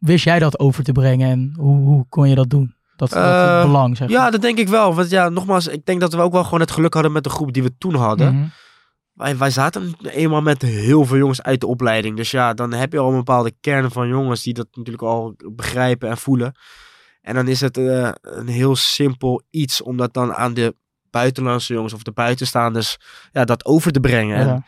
Wist jij dat over te brengen en hoe, hoe kon je dat doen? Dat, dat Eh, belang, zeg Ja, dat denk ik wel. Want ja, nogmaals, ik denk dat we ook wel gewoon het geluk hadden met de groep die we toen hadden. Mhm. wij, wij zaten eenmaal met heel veel jongens uit de opleiding. Dus ja, dan heb je al een bepaalde kern van jongens die dat natuurlijk al begrijpen en voelen. En dan is het eh, een heel simpel iets om dat dan aan de buitenlandse jongens of de buitenstaanders ja, dat over te brengen. En Ja.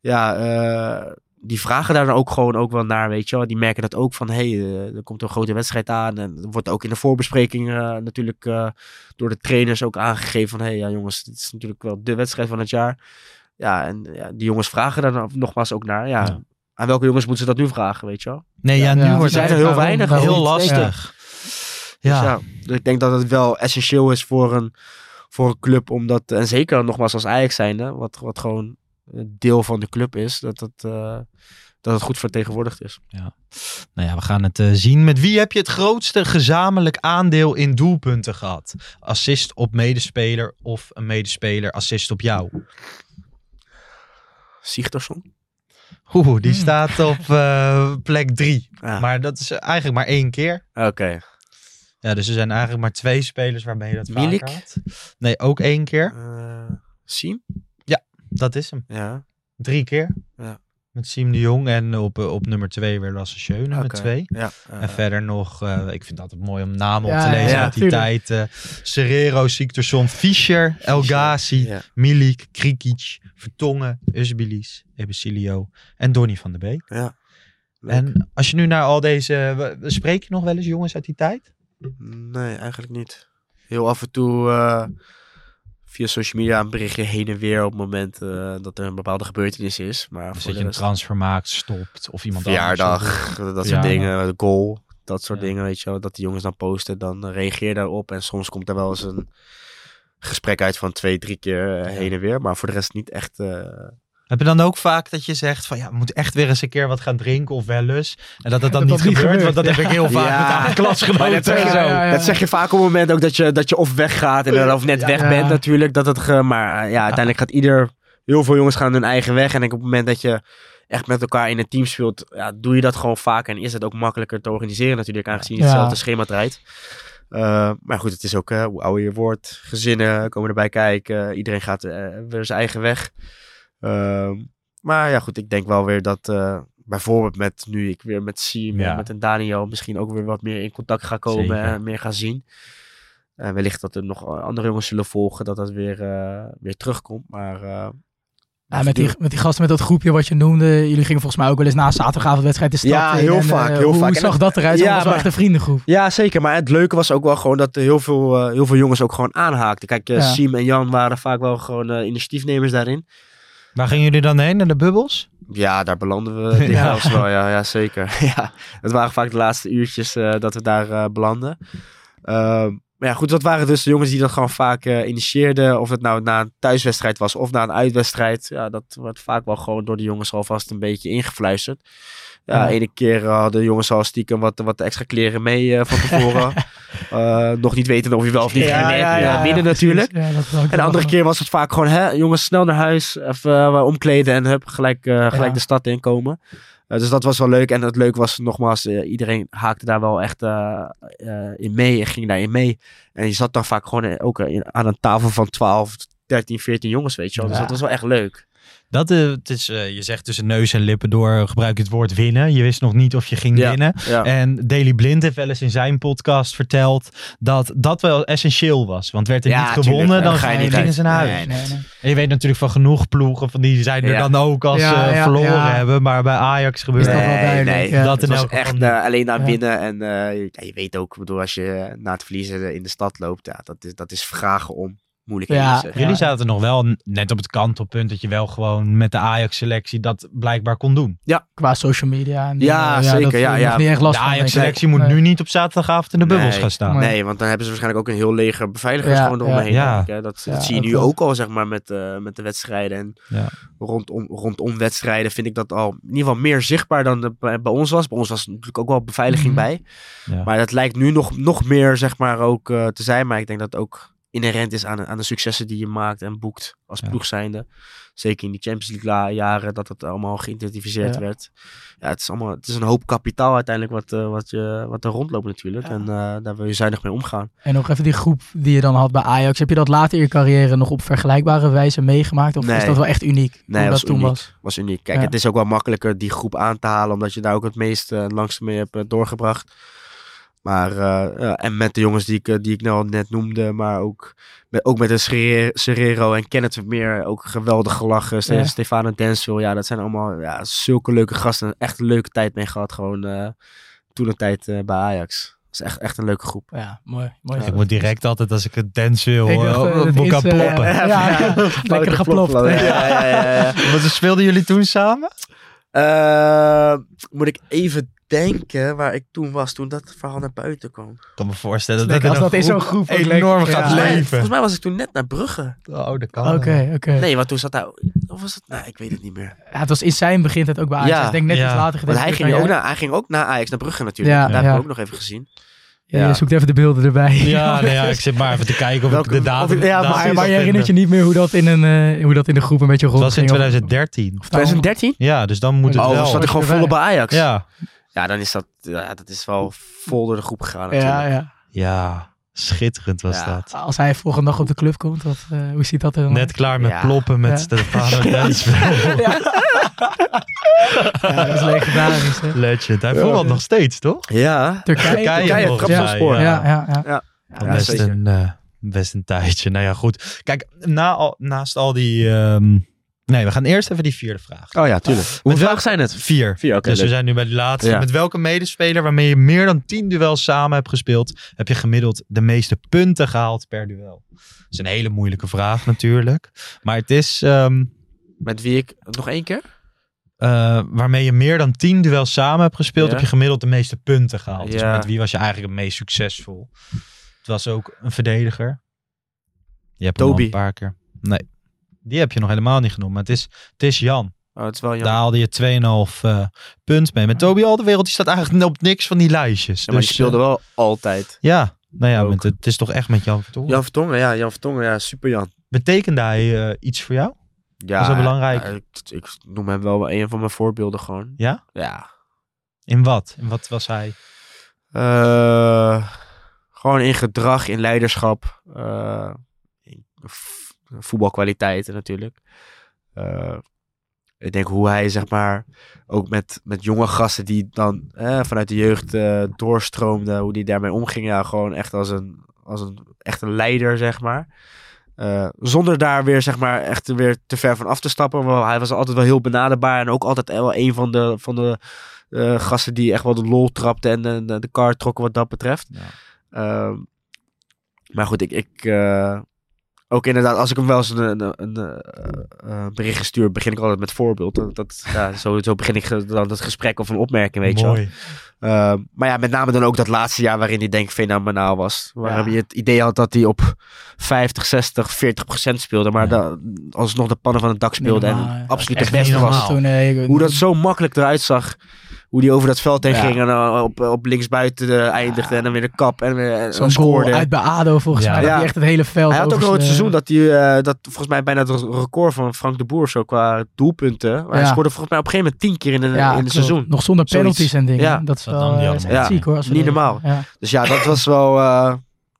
ja, eh, die vragen daar dan ook gewoon ook wel naar, weet je wel. Die merken dat ook van, hé, hey, eh, er komt een grote wedstrijd aan. En er wordt ook in de voorbespreking eh, natuurlijk eh, door de trainers ook aangegeven van, hé, hey, ja jongens, dit is natuurlijk wel de wedstrijd van het jaar. Ja, en ja, die jongens vragen daar dan nogmaals ook naar. Ja, Ja. aan welke jongens moeten ze dat nu vragen, weet je wel? Nee, ja, Ja, nu ja, wordt het zijn er heel weinig. heel lastig. Dus Ja. dus ik denk dat het wel essentieel is voor een, voor een club. Omdat, en zeker nogmaals als Ajax zijnde, wat, wat gewoon deel van de club is, dat het, eh, dat het goed vertegenwoordigd is. Nou ja, we gaan het eh, zien. Met wie heb je het grootste gezamenlijk aandeel in doelpunten gehad? Assist op medespeler of een medespeler assist op jou? Sigtersson? Oeh, die Hmm. staat op eh, plek drie. Ja. Maar dat is eigenlijk maar één keer. Oké. Ja, dus er zijn eigenlijk maar twee spelers waarmee je dat Milik? had. Nee, ook één keer. Eh, Siem? Dat is hem. Ja. Drie keer. Ja. Met Siem de Jong en op, eh, op nummer twee weer Lasse Schöne met twee. Ja. En verder nog, eh, ik vind het altijd mooi om namen op Ja, te lezen ja, uit die tuurlijk. tijd. eh Serrero, Siktersson, Fischer, El Ghazi, ja. Milik, Krikic, Vertongen, Usbilis, Ebesilio en Donny van der Beek. ja. Leuk. En als je nu naar al deze... Spreek je nog wel eens jongens uit die tijd? Nee, eigenlijk niet. Heel af en toe eh, via social media een berichtje heen en weer op het moment eh, dat er een bepaalde gebeurtenis is. Maar Dus voor dat je een rest- transfer maakt, stopt of iemand anders. verjaardag, dat soort dingen, de goal, dat soort Ja. dingen, weet je wel. Dat die jongens dan posten, dan reageer daarop. En soms komt er wel eens een gesprek uit van twee, drie keer eh, heen en weer. Maar voor de rest niet echt... eh, Heb je dan ook vaak dat je zegt van ja, we moeten echt weer eens een keer wat gaan drinken of wel eens. En dat het dan Dat niet dat niet gebeurt, gebeurt, want dat heb ik heel vaak Ja. met Maar klasgenoten dat zeg en je- zo. ja, ja, ja. Dat zeg je vaak op het moment ook dat je, dat je of weggaat en dan of net weg Ja. bent natuurlijk. Dat het ge- maar eh, ja, uiteindelijk gaat ieder, heel veel jongens gaan hun eigen weg. En ik op het moment dat je echt met elkaar in een team speelt, ja, doe je dat gewoon vaak. En is het ook makkelijker te organiseren natuurlijk, aangezien je Ja. hetzelfde schema draait. Eh, maar goed, het is ook eh, hoe ouder je wordt. Gezinnen komen erbij kijken. Iedereen gaat eh, weer zijn eigen weg. Ehm, maar ja, goed, ik denk wel weer dat eh, bijvoorbeeld met nu ik weer met Siem Ja. en met een Daniel misschien ook weer wat meer in contact ga komen Zeker. en meer gaan zien. Eh, wellicht dat er nog andere jongens zullen volgen, dat dat weer, eh, weer terugkomt. Maar Ja, met, die, met die gasten met dat groepje wat je noemde. Jullie gingen volgens mij ook wel eens na zaterdagavondwedstrijd de stad Ja, heel en, vaak, heel hoe, vaak. En zag dat eruit? Ja, maar- echt een vriendengroep. Ja, zeker. Maar het leuke was ook wel gewoon dat heel veel, heel veel jongens ook gewoon aanhaakten. Kijk. Siem en Jan waren vaak wel gewoon initiatiefnemers daarin. Waar gingen jullie dan heen? Naar de bubbels? Ja, daar belanden we dikwijls wel. Ja, ja, zeker. ja, het waren vaak de laatste uurtjes eh, dat we daar eh, belanden. Ehm, maar ja, goed, dat waren dus de jongens die dat gewoon vaak eh, initieerden. Of het nou na een thuiswedstrijd was of na een uitwedstrijd. Ja, dat wordt vaak wel gewoon door de jongens alvast een beetje ingefluisterd. Ja, Ja. ene keer eh, hadden de jongens al stiekem wat, wat extra kleren mee eh, van tevoren. Eh, nog niet weten of je wel of niet Ja, ging. ja, ja, binnen natuurlijk. En de andere keer was het vaak gewoon, hè, jongens, snel naar huis, even omkleden en hup, gelijk, gelijk de stad inkomen. Dus dat was wel leuk. En het leuk was nogmaals, iedereen haakte daar wel echt in mee en ging daarin mee. En je zat dan vaak gewoon ook aan een tafel van 12, 13, 14 jongens, weet je wel. Dus dat was wel echt leuk. Dat, eh, het is, eh, je zegt tussen neus en lippen door gebruik je het woord winnen. Je wist nog niet of je ging Ja. winnen. Ja. En Daily Blind heeft wel eens in zijn podcast verteld dat dat wel essentieel was. Want werd er Ja, niet gewonnen, dan dan ga je niet ze naar huis. Nee, Nee, nee. En je weet natuurlijk van genoeg ploegen, van die zijn er Ja. dan ook als ze ja, verloren ja. hebben. Maar bij Ajax gebeurt dat dat wel duidelijk, ja. Dat het in was geval echt eh, alleen naar Ja. winnen. En eh, ja, je weet ook, bedoel, als je eh, na het verliezen in de stad loopt, ja, dat, is, dat is vragen om moeilijkheden. Ja. zeg. Jullie zaten nog wel net op het kantelpunt dat je wel gewoon met de Ajax-selectie dat blijkbaar kon doen. Qua social media. En, Ja, zeker, Dat, ja, eh, ja. niet echt last De. Ajax-selectie moet Nee. nu niet op zaterdagavond in de bubbels Nee. gaan staan. Nee. Want dan hebben ze waarschijnlijk ook een heel leger beveiligers Ja, gewoon eromheen. ja. denk hè. Dat, dat Ja, zie je dat nu ook al, zeg maar, met, eh, met de wedstrijden. En Ja. rondom, rondom wedstrijden vind ik dat al in ieder geval meer zichtbaar dan de- bij, ons was. Bij ons was natuurlijk ook wel beveiliging Mhm. bij. Ja. Maar dat lijkt nu nog, nog meer, zeg maar, ook eh, te zijn. Maar ik denk dat ook inherent is aan, aan de successen die je maakt en boekt als Ja. ploeg zijnde. Zeker in die Champions League la- jaren, dat het allemaal geïdentificeerd Ja. werd. Ja, het is, allemaal, het is een hoop kapitaal uiteindelijk wat, eh, wat, je, wat er rondloopt natuurlijk. Ja. En eh, daar wil je zuinig mee omgaan. En nog even die groep die je dan had bij Ajax. Heb je dat later in je carrière nog op vergelijkbare wijze meegemaakt? Of Nee. is dat wel echt uniek? Nee, dat dat was toen uniek. was? was uniek. Kijk, het is ook wel makkelijker die groep aan te halen, omdat je daar ook het meest uh, langste mee hebt eh, doorgebracht. Maar, uh, ja, en met de jongens die ik, uh, die ik nou net noemde, maar ook met, ook met de Serrero en Kenneth Vermeer, ook geweldig gelachen. Ste Ja. Stefano Denswil, ja, dat zijn allemaal ja, zulke leuke gasten. Echt een leuke tijd mee gehad, gewoon uh, toen een tijd uh, bij Ajax. Dat is echt, echt een leuke groep. Ja, mooi. mooi ik moet direct altijd als ik het dance wil, Ik dacht, uh, uh, boek iets, aan uh, ploppen. ja, ja, lekker geplopt. Ja, ja, ja, ja, ja. Wat speelden jullie toen samen? Uh, moet ik even denken waar ik toen was, toen dat verhaal naar buiten kwam. Ik kan me voorstellen dat, dat als dat in zo'n groep enorm gaat ja. Leven. Volgens mij was ik toen net naar Brugge. Oh, dat kan. Oké, oké. Nee, want toen zat hij... Of was het... Nee, ik weet het niet meer. Ja, het was in zijn begin ook bij Ajax. Ja. Ik denk net Ja. iets later Want hij gedaan ging, ook naar, hij ging ook naar Ajax, naar Brugge natuurlijk. Ja, Daar ja. heb ik ook nog even gezien. Ja, Ja. Je zoekt even de beelden erbij. Ja, nee, ja, ik zit maar even te kijken of Welke- ik de datum... ja, maar, maar je herinnert je niet meer hoe dat in, een, eh, hoe dat in de groep een beetje Het was in rondging? 2013. Of- of nou- 2013? Ja, dus dan moet het Oh, wel. zat ik gewoon volop bij Ajax? Ja. Ja, dan is dat... Ja, dat is wel vol door de groep gegaan Ja, natuurlijk. ja. Ja, schitterend was Ja. dat. Als hij volgende dag op de club komt, wat, eh, hoe ziet dat er dan Net uit? klaar met Ja. ploppen met Ja. Stefano Denswil. Ja, dat is legendarisch. Hè? Legend. Hij Ja. voetbalt nog steeds, toch? Ja. Turkije. Turkije Turkije, Ja, ja, ja. Ja, ja, best, een, eh, best een tijdje. Nou ja, goed. Kijk, na al, naast al die, ehm, Nee, we gaan eerst even die vierde vraag. Oh ja, tuurlijk. Hoeveel vragen zijn het? Vier. Vier, oké. dus we zijn nu bij de laatste. Ja. Met welke medespeler waarmee je meer dan 10 duels samen hebt gespeeld, heb je gemiddeld de meeste punten gehaald per duel? Dat is een hele moeilijke vraag natuurlijk. Maar het is ehm, Met wie ik... Nog één keer? eh, waarmee je meer dan 10 duels samen hebt gespeeld, Ja. heb je gemiddeld de meeste punten gehaald. Dus Ja. met wie was je eigenlijk het meest succesvol? Het was ook een verdediger. Je hebt hem al Toby. een paar keer. Nee, die heb je nog helemaal niet genoemd. Maar het is, het is Jan. Oh, het is wel Daar jammer. haalde je 2,5 eh punt mee. Met Toby Alderwereld, die staat eigenlijk op niks van die lijstjes. Ja, maar Dus, die speelde eh, wel altijd. ja, nou ja, met, het is toch echt met Jan Vertongen. Jan Vertongen, ja. Jan Vertongen, ja. Super Jan. Betekende hij eh, iets voor jou? Ja, Was dat belangrijk? ja, ik, ik noem hem wel een van mijn voorbeelden gewoon. Ja? Ja. In wat? In wat was hij? Gewoon in gedrag, in leiderschap. in voetbalkwaliteiten natuurlijk. Eh, ik denk hoe hij, zeg maar, ook met, met jonge gasten die dan eh, vanuit de jeugd eh, doorstroomden, hoe die daarmee omging. Ja, gewoon echt als een, als een, echt een leider, zeg maar. Zonder daar weer, zeg maar, echt weer te ver van af te stappen. Want hij was altijd wel heel benaderbaar en ook altijd wel een van de, van de eh, gasten die echt wel de lol trapte en de, de, de kar trokken wat dat betreft. Ja. Ehm, maar goed, ik, ik ook inderdaad, als ik hem wel eens een, een, een, eh, eh, bericht stuur, begin ik altijd met voorbeeld. Dat, dat, ja, zo, zo begin ik dan het gesprek of een opmerking, weet je wel. Ehm, maar ja, met name dan ook dat laatste jaar waarin hij denk ik fenomenaal was. Waar Ja. je het idee had dat hij op 50, 60, 40 procent speelde. Maar Ja. da- alsnog de pannen van het dak speelde. normaal, en absoluut de beste was. Toen, eh, Hoe dat zo makkelijk eruit zag. Hoe die over dat veld heen Ja. ging en eh, op, op linksbuiten eh, eindigde. En dan weer de kap en weer en Zo'n scoorde. goal uit bij ADO volgens Ja. mij. Ja. hij echt het hele veld Hij had ook nog het seizoen dat hij, eh, dat volgens mij bijna het record van Frank de Boer zo qua doelpunten. Maar Hij scoorde volgens mij op een gegeven moment tien keer in, een Ja, in een seizoen. Nog zonder Zoiets. penalties en dingen. Ja. Dat is Dat wel eh, is ziek hoor. als Niet normaal. Ja. Dus ja, dat was wel, eh,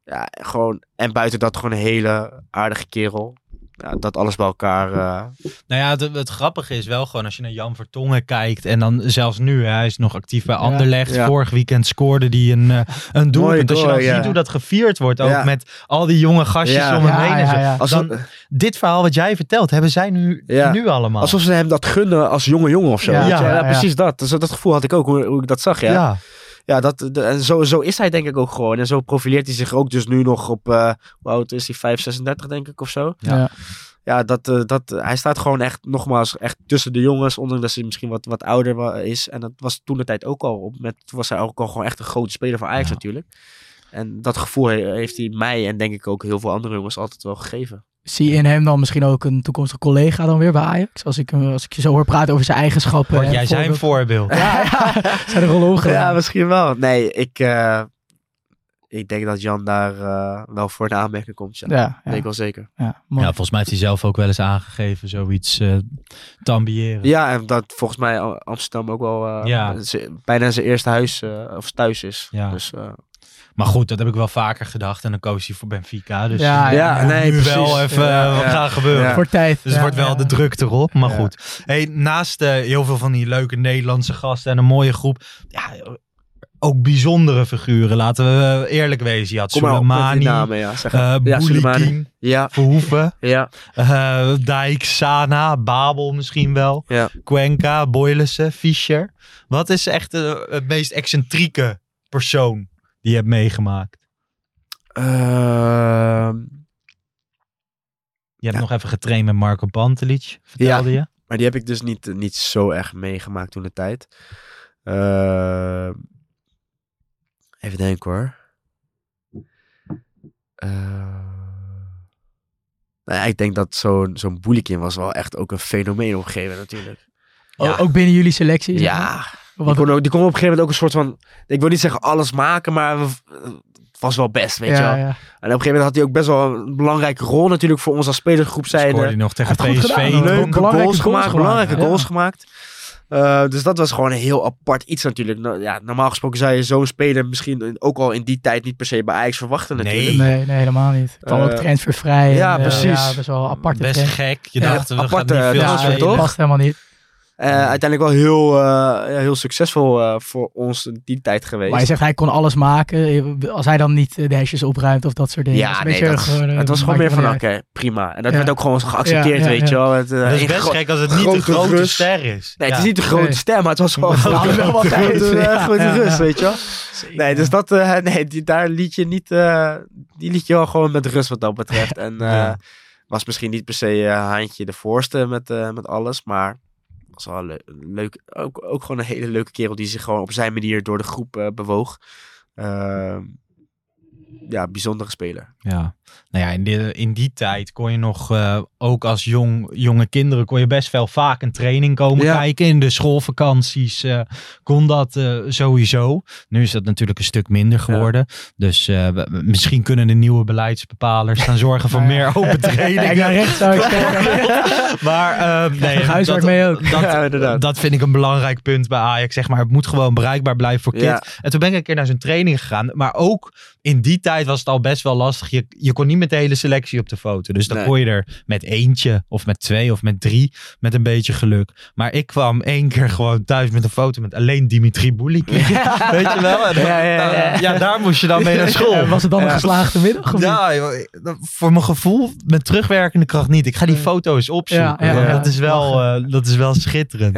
ja, gewoon, en buiten dat gewoon een hele aardige kerel. Ja, dat alles bij elkaar. eh, Nou ja, het, het grappige is wel gewoon als je naar Jan Vertongen kijkt. En dan zelfs nu, hè, hij is nog actief bij Anderlecht. Ja. Vorig weekend scoorde hij een, eh, een doelpunt. Als je dan ziet hoe dat gevierd wordt, ook Ja. met al die jonge gastjes Ja. om hem Ja, heen. en zo. ja. als Dan- dit verhaal wat jij vertelt, hebben zij nu, Ja. nu allemaal. alsof ze hem dat gunnen als jonge jongen of zo. Ja, weet je? ja, ja, ja. precies dat. Dus dat gevoel had ik ook, hoe, hoe ik dat zag. Ja, ja. dat, de- zo, zo is hij denk ik ook gewoon. En zo profileert hij zich ook dus nu nog op, eh hoe oud is hij? 5, 36 denk ik of zo. Ja. Ja. Dat, eh, dat, hij staat gewoon echt, nogmaals, echt tussen de jongens. Ondanks dat hij misschien wat, wat ouder is. En dat was toen de tijd ook al. Op, met, toen was hij ook al gewoon echt een grote speler van Ajax Ja. natuurlijk. En dat gevoel he- heeft hij mij en denk ik ook heel veel andere jongens altijd wel gegeven. Zie je in hem dan misschien ook een toekomstige collega dan weer bij Ajax? Als ik, hem- als ik je zo hoor praten over zijn eigenschappen. En jij zijn voorbeeld-. Ja, ja. Zijn er al omgegaan. Ja, misschien wel. Nee, ik, eh, ik denk dat Jan daar eh, wel voor de aanmerking komt. Ja, Ja, ja. weet ik wel zeker. Ja, mooi. Ja, volgens mij heeft hij zelf ook wel eens aangegeven zoiets eh, te ambiëren. Ja, en dat volgens mij Am- Amsterdam ook wel eh, bijna zijn eerste huis eh, of thuis is. Ja. Dus, eh, Maar goed, dat heb ik wel vaker gedacht. En dan koos hij voor Benfica. Dus Ja, eh, ja, nee, nu precies. wel even Ja, eh, wat ja. gaan gebeuren. Ja. Voor tijd. Dus het wordt wel ja. de druk erop. Maar Ja. goed. Hey, naast eh, heel veel van die leuke Nederlandse gasten en een mooie groep. Ja, ook bijzondere figuren. Laten we eerlijk wezen. Je had Soleimani, namen. Ja, zeg eh ja, Soleimani. Ja, Verhoeven, ja, eh Dijk, Sana, Babel misschien wel. Ja. Cuenca, Boylissen, Fischer. Wat is echt eh, het meest excentrieke persoon die je hebt meegemaakt? Ehm, Je hebt Ja. nog even getraind met Marco Pantelic, vertelde je. maar die heb ik dus niet, niet zo erg meegemaakt toen de tijd. Ehm, even denken hoor. Ehm, nou ja, ik denk dat zo'n zo'n Boulikin was wel echt ook een fenomeen op een gegeven moment natuurlijk. O- Ook binnen jullie selectie? zeg maar? Ja, die kon, ook, die kon op een gegeven moment ook een soort van... Ik wil niet zeggen alles maken, maar het was wel best, weet je wel. ja. En op een gegeven moment had hij ook best wel een belangrijke rol natuurlijk voor ons als spelersgroep Scoorde zijnde. hij nog tegen het PSV. Leuke Belangrijke goals goals gemaakt, gemaakt, belangrijke ja. goals gemaakt. Eh, dus dat was gewoon een heel apart iets natuurlijk. Nou, ja, normaal gesproken zou je zo'n speler misschien ook al in die tijd niet per se bij Ajax verwachten Nee. natuurlijk. Nee, nee, helemaal niet. Kwam ook Eh, transfervrij. ja, en, eh, precies. Ja, best wel aparte Best trend. gek. Je Ja, dacht, we aparte gaan niet veel Ja, spelen. toch? past helemaal niet. Eh, uiteindelijk wel heel, eh, ja, heel succesvol eh, voor ons die tijd geweest. Maar je zegt hij kon alles maken. Als hij dan niet de hesjes opruimt of dat soort dingen. ja, nee, dat, gewoon, het was gewoon meer van, oké, prima. En dat Ja. werd ook gewoon geaccepteerd, Ja, ja, weet je wel. Het, Dat is best gek als het niet de grote rust. ster is. Nee, het Ja. is niet de grote Nee. ster, maar het was Ja, een wel wat grote, tijd, grote, ja. grote Ja. rust, weet je wel. Nee, dus dat, eh, nee, die, daar liet je niet, eh, die liet je wel gewoon met rust wat dat betreft. En eh, Ja. was misschien niet per se Haantje de voorste met, eh, met alles, maar was wel le- leuk. Ook, ook gewoon een hele leuke kerel die zich gewoon op zijn manier door de groep eh, bewoog. Ehm, ja, bijzondere speler. Ja, nou ja, in, die in die tijd kon je nog, eh, ook als jong, jonge kinderen, kon je best wel vaak een training komen Ja. kijken. In de schoolvakanties eh, kon dat eh, sowieso. Nu is dat natuurlijk een stuk minder geworden. Dus eh, we- misschien kunnen de nieuwe beleidsbepalers gaan zorgen voor Ja. meer open naar trainingen. rechts zeggen. maar nee, Huiswerk dat, mee ook. Dat, dat vind ik een belangrijk punt bij Ajax. Zeg maar, het moet gewoon bereikbaar blijven voor kids. En toen ben ik een keer naar zo'n training gegaan. Maar ook in die tijd was het al best wel lastig. Je, je kon niet met de hele selectie op de foto. Dus dan Nee. kon je er met eentje of met twee of met drie. Met een beetje geluk. Maar ik kwam één keer gewoon thuis met een foto met alleen Dimitri Bulik. Weet je wel? Dan- Ja, ja, ja. dan- ja, daar moest je dan mee naar school. Was het dan een geslaagde middag? Ja, voor mijn gevoel met terugwerkende kracht niet. Ik ga die foto's opzoeken. Ja, ja, ja. Dat, is wel, eh, dat is wel schitterend.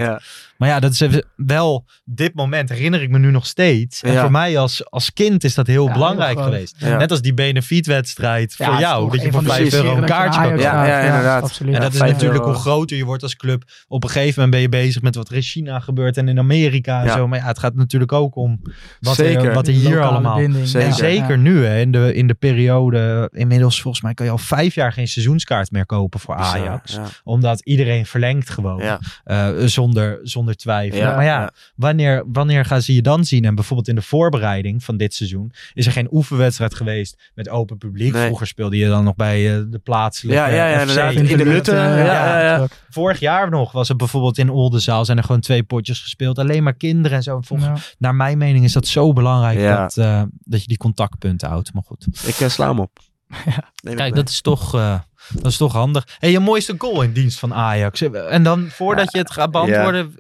Maar ja, dat is even- wel dit moment herinner ik me nu nog steeds. En Ja. voor mij als, als kind is dat heel Ja, belangrijk heel geweest. Ja. Net als die benefietwedstrijd Ja, voor jou. Dat je een voor van de 5 euro een kaartje kan. Ja, ja, inderdaad. absoluut. En dat is natuurlijk euro. hoe groter je wordt als club. Op een gegeven moment ben je bezig met wat er in China gebeurt en in Amerika en zo. Maar ja, het gaat natuurlijk ook om wat, Zeker. Er, wat er hier allemaal binding. Zeker. en zeker ja. nu, hè, in, de, in de periode, inmiddels volgens mij kan je al vijf jaar geen seizoenskaart meer kopen voor Ajax. Ja. Omdat iedereen verlengt gewoon, Ja. eh, zonder, zonder twijfel. Ja, maar ja, ja. Wanneer, wanneer gaan ze je dan zien? En bijvoorbeeld in de voorbereiding van dit seizoen is er geen oefenwedstrijd geweest met open publiek. Nee. Vroeger speelde je dan nog bij eh, de plaatselijke Ja, ja, ja, inderdaad. Vindt In de het, Lutte, eh, ja, ja, ja. Vorig jaar nog was het bijvoorbeeld in Oldenzaal zijn er gewoon twee potjes gespeeld. Alleen maar kinderen en zo. Volgens, Ja. Naar mijn mening is dat zo belangrijk Ja. dat, eh, dat je die contactpunten houdt. Maar goed. Ik eh, sla hem op. Ik Kijk, dat is toch, eh, dat is toch handig. Hey, je mooiste goal in dienst van Ajax. En dan voordat je het gaat beantwoorden,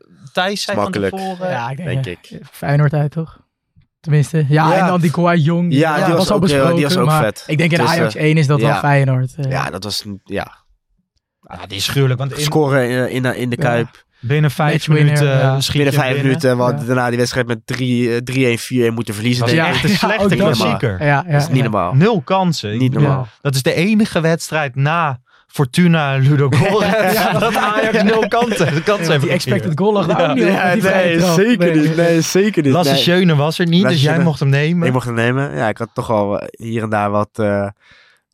Thijs zei van Makkelijk. tevoren. Ja, ik denk, denk ja. ik. Feyenoord uit, toch? Tenminste. Ja, Ja. en dan die Kouai Jong. Ja, die was al ook, eh, die was ook maar vet. Ik denk in Dus, Ajax eh, 1 is dat wel ja. Feyenoord. eh. Ja, dat was, ja. Ja, die is gruwelijk. Want in, Scoren in, in, in de Ja. Kuip. binnen vijf minuten ja. ja. schiet Binnen vijf binnen. minuten. Hadden Ja. daarna die wedstrijd met 3, eh, 3-1, 4-1 moeten verliezen. Dat is echt een slechte klassieker. Ja, ja, Dat is niet ja. normaal. Nul kansen. Niet normaal. Ja. Dat is de enige wedstrijd na Fortuna en Ludo Goretz. dat Ajax nul kansen, kansen heeft Die expected goal lag daar Ja. ook niet. Ja, nee, zeker Nee. niet. Nee, zeker niet. Lasse Nee. Schöne was er niet, Lasse dus jij mocht hem nemen. Ik mocht hem nemen. Ja, ik had toch al eh, hier en daar wat eh,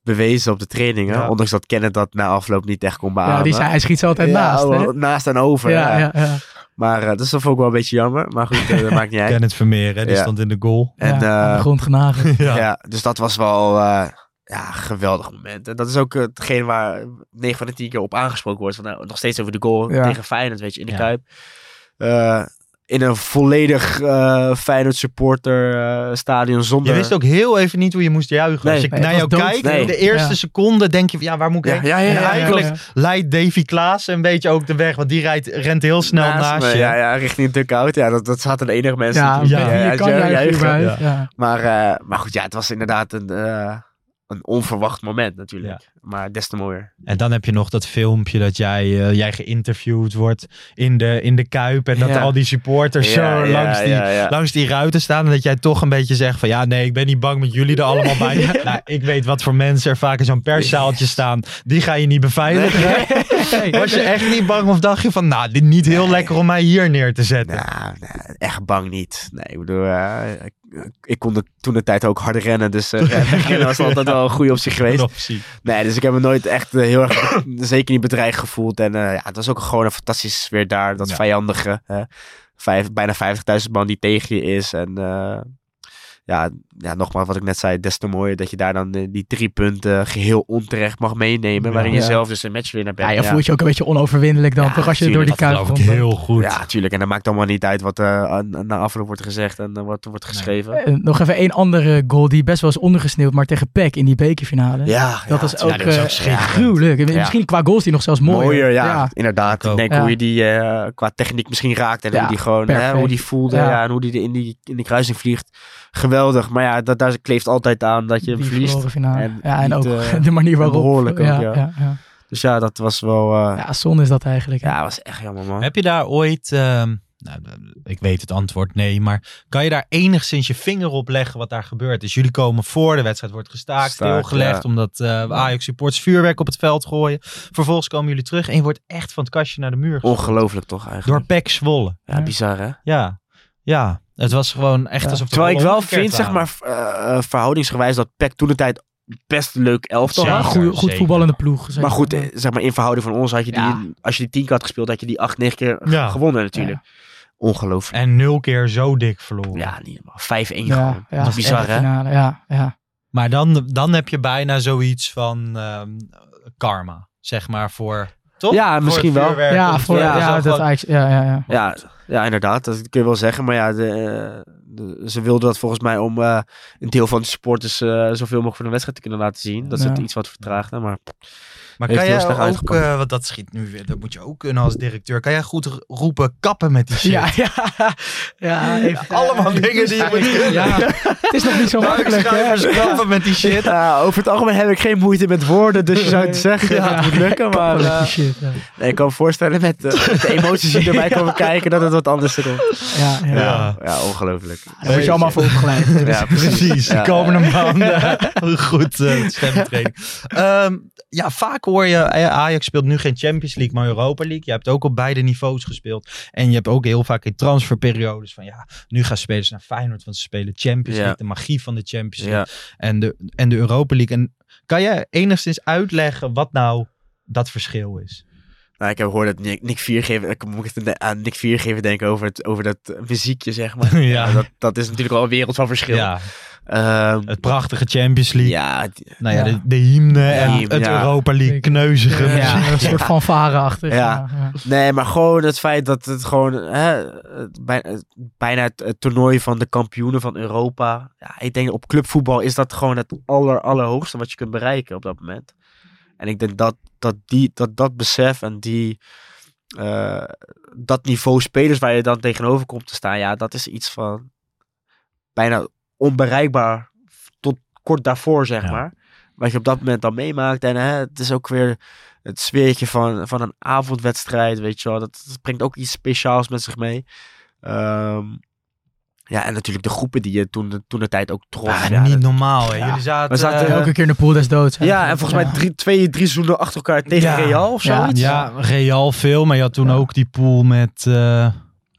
bewezen op de trainingen. Ja. Ondanks dat Kenneth dat na afloop niet echt kon beamen. Ja, die zei, hij schiet ze altijd Ja, naast. Hè? naast en over. Ja, Ja, ja, ja. Maar eh, dat is toch ook wel een beetje jammer. Maar goed, dat maakt niet uit. Kenneth Vermeer, hè, die Ja. stond in de goal. En, ja, aan de eh, grond genageld. ja. dus dat was wel eh, ja, geweldig moment. En dat is ook hetgeen waar 9 van de 10 keer op aangesproken wordt. Van, nou, nog steeds over de goal Ja. tegen Feyenoord, weet je, in de Ja. Kuip. Eh, in een volledig eh Feyenoord supporter eh, stadion zonder... Je wist ook heel even niet hoe je moest juichen. Nee. Als ik Nee, naar jou kijk, Nee. de eerste Ja. seconde denk je van ja, waar moet ik Ja, heen? ja, ja, en ja, ja, eigenlijk ja. leidt Davy Klaas een beetje ook de weg, want die rijdt, rent heel snel naast, me. je. Ja, ja, richting de dugout. Ja, dat, dat zaten de enige mensen Ja, die ja, Ja, je kan juichen juichen. überhaupt, Ja. ja. Maar, eh, maar goed, ja, het was inderdaad een, eh, een onverwacht moment natuurlijk. Maar des te mooier. En dan heb je nog dat filmpje dat jij, eh, jij geïnterviewd wordt in de, in de Kuip. En dat Ja. al die supporters Ja, zo ja, langs, die, langs die ruiten staan. En dat jij toch een beetje zegt van ja, nee, ik ben niet bang met jullie er allemaal bij. Nou, ik weet wat voor mensen er vaak in zo'n perszaaltje staan. Die ga je niet beveiligen. Was je echt niet bang of dacht je van nou, dit niet heel lekker om mij hier neer te zetten? Nou, nee, echt bang niet. Nee, ik bedoel, eh, ik, kon de, toen de tijd ook harder rennen. Dus eh rennen was altijd wel een goede optie geweest. optie. Nee, dus ik heb me nooit echt eh, heel erg, zeker niet bedreigd gevoeld. En eh, ja, het was ook gewoon een fantastische sfeer daar. Dat Ja. vijandige, hè. Vijf, bijna 50.000 man die tegen je is. En eh, ja, ja, nogmaals wat ik net zei, des te mooier dat je daar dan eh, die drie punten geheel onterecht mag meenemen. Waarin je zelf dus een matchwinnaar bent. Ja, je voelt je ook een beetje onoverwinnelijk dan, Ja, toch als je door die Dat kuip geloof ik komt. heel goed. Ja, tuurlijk. En dat maakt allemaal niet uit wat eh, aan- na afloop wordt gezegd en eh, wat er wordt geschreven. Nog even één andere goal die best wel is ondergesneeuwd, maar tegen PEC in die bekerfinale. Ja, dat ja, is ook, eh, gruwelijk. En Misschien qua goals die nog zelfs mooier. Mooier, ja, inderdaad. Ik denk Ja. hoe je die eh, qua techniek misschien raakt en Ja, hoe die gewoon, hè, hoe die voelde Ja. ja. en hoe die in die, in die kruising vliegt. Geweldig. Maar ja, dat, daar kleeft altijd aan dat je hem Die verliest. verloren finale. En ja, en niet, ook eh, de manier waarop. behoorlijk ook, ja, ja. ja, ja. Dus ja, dat was wel, eh, ja, Ja, zonde is dat eigenlijk. hè. dat was echt jammer man. Heb je daar ooit, ehm, nou, ik weet het antwoord nee, maar kan je daar enigszins je vinger op leggen wat daar gebeurt? Dus jullie komen voor, de wedstrijd wordt gestaakt, Staakt, stilgelegd, ja. omdat eh Ajax supporters vuurwerk op het veld gooien. Vervolgens komen jullie terug en je wordt echt van het kastje naar de muur gegooid. Ongelooflijk toch Door eigenlijk. Pek Zwolle. Ja, bizar hè. Ja, ja. Het was gewoon echt Ja. alsof de Terwijl ik wel vind, zeg maar, eh, eh, verhoudingsgewijs dat PEC toen de tijd best leuk elftal. Ja, had. goeie- goed zeker. voetballende ploeg. zeker. Maar goed, eh, zeg maar in verhouding van ons had je die, Ja. als je die 10 keer had gespeeld, had je die 8, 9 keer Ja. gewonnen natuurlijk. Ongelooflijk. En nul keer zo dik verloren. Ja, niet helemaal. 5-1 ja, gewoon. ja, dat is bizar hè? finale, Ja, ja. Maar dan, dan heb je bijna zoiets van ehm, karma, zeg maar, voor... Toch? Ja, Voor misschien wel. Ja, voor, ja, Zo dat gewoon- ja, ja, ja. Ja, ja, inderdaad. Dat kun je wel zeggen. Maar ja, de, eh, de- ze wilden dat volgens mij om eh, een deel van de supporters eh, zoveel mogelijk van de wedstrijd te kunnen laten zien. Dat ze Ja. het iets wat vertraagde. Maar Maar Heeft kan heel jij slecht ook, eh, want dat schiet nu weer, dat moet je ook kunnen als directeur. Kan jij goed roepen, kappen met die shit? Ja, ja, ja, even, Allemaal eh, dingen die je moet kunnen. Ja, het is nog niet zo makkelijk, hè? Kappen met die shit. Ja, over het algemeen heb ik geen moeite met woorden. Dus je zou het zeggen dat het moet lukken. Maar eh, shit, ja. nee, ik kan me voorstellen met, eh, met de emoties die erbij komen kijken dat het wat anders er komt. Ja, ja. Ja, ja ongelooflijk. Daar word je allemaal voor opgeleid. Ja, Precies, de Ja, komende maanden. Goed, uh, stemtraining. Ehm, ja, vaak hoor je, eh, Ajax speelt nu geen Champions League, maar Europa League. Je hebt ook op beide niveaus gespeeld. En je hebt ook heel vaak in transferperiodes van ja, nu gaan spelers naar Feyenoord, want ze spelen Champions Ja. League. De magie van de Champions League Ja. en, de, en de Europa League. En kan jij enigszins uitleggen wat nou dat verschil is? Nou, ik heb gehoord dat Nick, Nick Viergever, ik moet echt aan Nick Viergever denken over, het, over dat muziekje, zeg maar. Ja. dat, dat is natuurlijk wel een wereld van verschil. Ja, Ehm, het prachtige Champions League. ja, Nou ja, Ja. de, de hymne en hymne, het ja. Europa League kneuzige Ja, muziek. een soort van varen achter. Ja. Nee, maar gewoon het feit dat het gewoon hè, bijna het, het toernooi van de kampioenen van Europa. Ja, ik denk op clubvoetbal is dat gewoon het aller, allerhoogste wat je kunt bereiken op dat moment. En ik denk dat dat, die, dat, dat besef en die, eh, dat niveau spelers waar je dan tegenover komt te staan, ja, dat is iets van bijna onbereikbaar tot kort daarvoor, zeg Ja. maar. Wat je op dat moment dan meemaakt. En hè, het is ook weer het sfeertje van, van een avondwedstrijd, weet je wel. Dat, dat brengt ook iets speciaals met zich mee. Ehm, ja, en natuurlijk de groepen die je toen, de- toen de tijd ook trof. Ja, ja, niet dat- normaal. Hè. Ja. Jullie zaten, We zaten eh, Elke keer in de pool des doods. ja, en volgens mij drie, twee, drie seizoenen achter elkaar tegen Ja. Real of Ja. zoiets. Ja, Real veel, maar je had toen Ja. ook die pool met eh,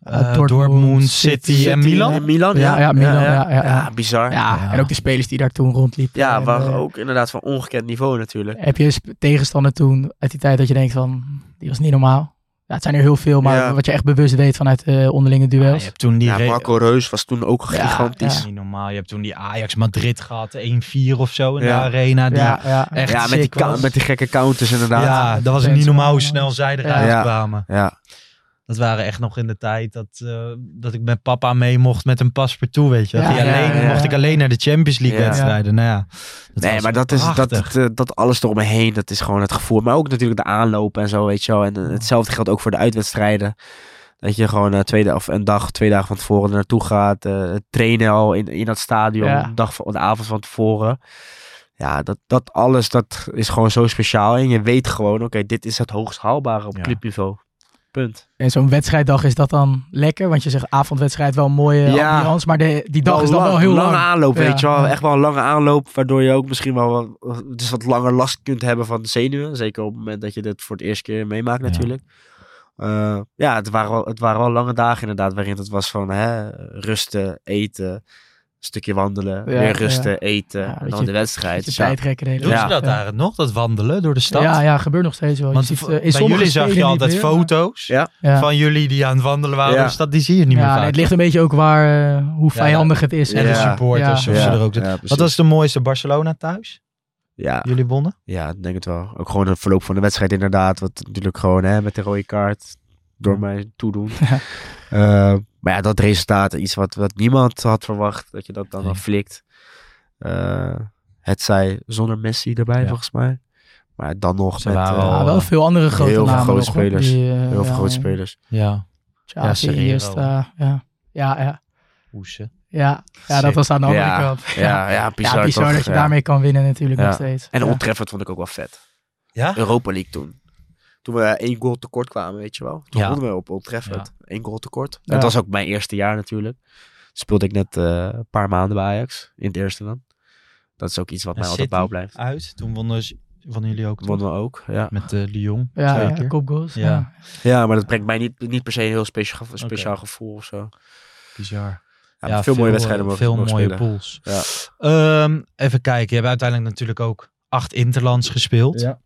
eh, Dortmund, Dortmund, City, City en Milan. En Milan, Ja, ja. ja, Milan, ja, ja, ja. bizar. Ja, Ja, en ook de spelers die daar toen rondliepen. En, waren eh, ook inderdaad van ongekend niveau natuurlijk. Heb je tegenstander toen uit die tijd dat je denkt van, die was niet normaal? Ja, het zijn er heel veel, maar Ja. wat je echt bewust weet vanuit eh, onderlinge Ja, duels. je hebt toen die Ja, Marco Reus was toen ook Ja, gigantisch. ja. niet normaal. Je hebt toen die Ajax Madrid gehad, 1-4 of zo in Ja. de arena. Die ja, ja. echt Ja, met die, met die gekke counters inderdaad. Ja, dat was niet normaal hoe snel zij eruit Ja. kwamen. ja. Dat waren echt nog in de tijd dat, eh, dat ik met papa mee mocht met een paspartout, weet je. Ja, Ging ja, alleen, ja. Mocht ik alleen naar de Champions League Ja. wedstrijden. Nou ja, dat nee, maar dat, is, dat, dat, dat alles eromheen, dat is gewoon het gevoel. Maar ook natuurlijk de aanloop en zo, weet je wel. En eh, hetzelfde geldt ook voor de uitwedstrijden. Dat je gewoon eh, twee, of een dag, twee dagen van tevoren er naartoe gaat. eh, trainen al in, in dat stadion, Ja. een dag van, de avond van tevoren. Ja, dat, dat alles, dat is gewoon zo speciaal. En je weet gewoon, oké, dit is het hoogst haalbare op Ja. clubniveau. Punt. En zo'n wedstrijddag is dat dan lekker? Want je zegt avondwedstrijd wel een mooie Ja. ambiance, maar de, die dag is dan lang- wel heel lange lang. aanloop, Ja, weet je wel. ja. Echt wel een lange aanloop, waardoor je ook misschien wel wat, dus wat langer last kunt hebben van de zenuwen. Zeker op het moment dat je dit voor het eerste keer meemaakt Ja. natuurlijk. Eh, ja, het waren, wel, het waren wel lange dagen inderdaad, waarin het was van hè, rusten, eten, stukje wandelen, Ja, weer rusten, ja. eten Ja, en weet dan je, de wedstrijd. Beetje Dus ja, tijd rekken de hele Doen Ja. ze dat ja. eigenlijk nog? Dat wandelen door de stad? Ja, ja, gebeurt nog steeds wel. Je Want ziet, v- eh, in bij jullie zag je altijd meer, maar- foto's van jullie die aan het wandelen waren Ja. door de stad. Die zie je niet meer nee, vaak. het ligt een beetje ook waar, eh, hoe vijandig het is. En de supporters, Ja. of ze er ook. Wat was de mooiste Barcelona thuis? ja, Jullie wonnen? ja, ik denk het wel. Ook gewoon het verloop van de wedstrijd inderdaad. Wat natuurlijk gewoon hè, met de rode kaart door mij toedoen. Ja. Eh, maar ja, dat resultaat, iets wat, wat niemand had verwacht, dat je dat dan Nee. flikt. Eh, het zij zonder Messi erbij, Ja. volgens mij. Maar dan nog Ze met waren eh, al, Ja, wel veel andere grote heel veel namen grote nog, spelers. Die, eh, heel veel ja, grote spelers. Ja. Xavi, Ja, Serrero. Iniesta, ja. Ja, ja. Hoesen. Ja, ja, dat was aan de andere Ja, kant. Ja, ja, bizar, ja, bizar toch? dat je Ja. daarmee kan winnen natuurlijk Ja. nog steeds. En ja. Trafford vond ik ook wel vet. Ja? Europa League toen. Toen we één goal tekort kwamen, weet je wel. Toen Ja. wonnen we op Old Trafford. Eén goal tekort. Ja. Dat was ook mijn eerste jaar natuurlijk. Speelde ik net eh, een paar maanden bij Ajax. In het eerste dan. Dat is ook iets wat En mij altijd bouw blijft. Uit. Toen wonnen, ze- wonnen jullie ook. Wonnen we ook, ja. Met eh Lyon. Ja, ja, kopgoals. Ja. Ja. Maar dat brengt mij niet, niet per se een heel speciaal, speciaal gevoel of zo. Bizar. Ja, veel, mooie wedstrijden mogen Veel mogen mooie spelen. pools. Ja. Ehm, even kijken. Je hebt uiteindelijk natuurlijk ook acht Interlands gespeeld. Ja.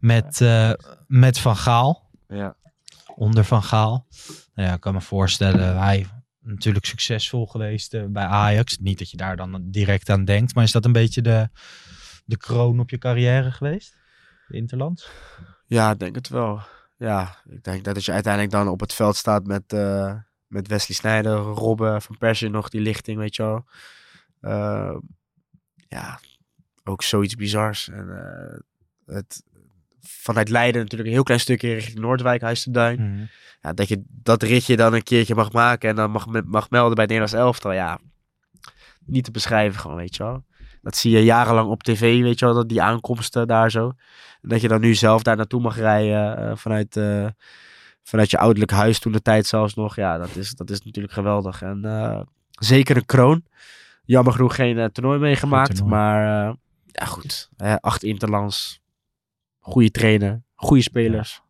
Met, eh, met Van Gaal. Ja. Onder Van Gaal. Nou ja, ik kan me voorstellen. Hij natuurlijk succesvol geweest eh, bij Ajax. Niet dat je daar dan direct aan denkt. Maar is dat een beetje de, de kroon op je carrière geweest? De Interlands? Ja, ik denk het wel. Ja, ik denk dat als je uiteindelijk dan op het veld staat met, eh, met Wesley Sneijder, Robben, Van Persie nog, die lichting, weet je wel. Ja, ook zoiets bizars. En, eh, het, vanuit Leiden natuurlijk een heel klein stukje richting Noordwijk, Huis de Duin. Mhm. Ja, dat je dat ritje dan een keertje mag maken en dan mag, mag melden bij het Nederlands elftal. Ja, niet te beschrijven gewoon, weet je wel. Dat zie je jarenlang op tv, weet je wel, dat die aankomsten daar zo. En dat je dan nu zelf daar naartoe mag rijden eh, vanuit, eh, vanuit je ouderlijk huis toen de tijd zelfs nog. Ja, dat is, dat is natuurlijk geweldig. En eh, zeker een kroon. Jammer genoeg geen toernooi meegemaakt. Maar ja, goed. Acht interlands. Goede trainer. Goede spelers.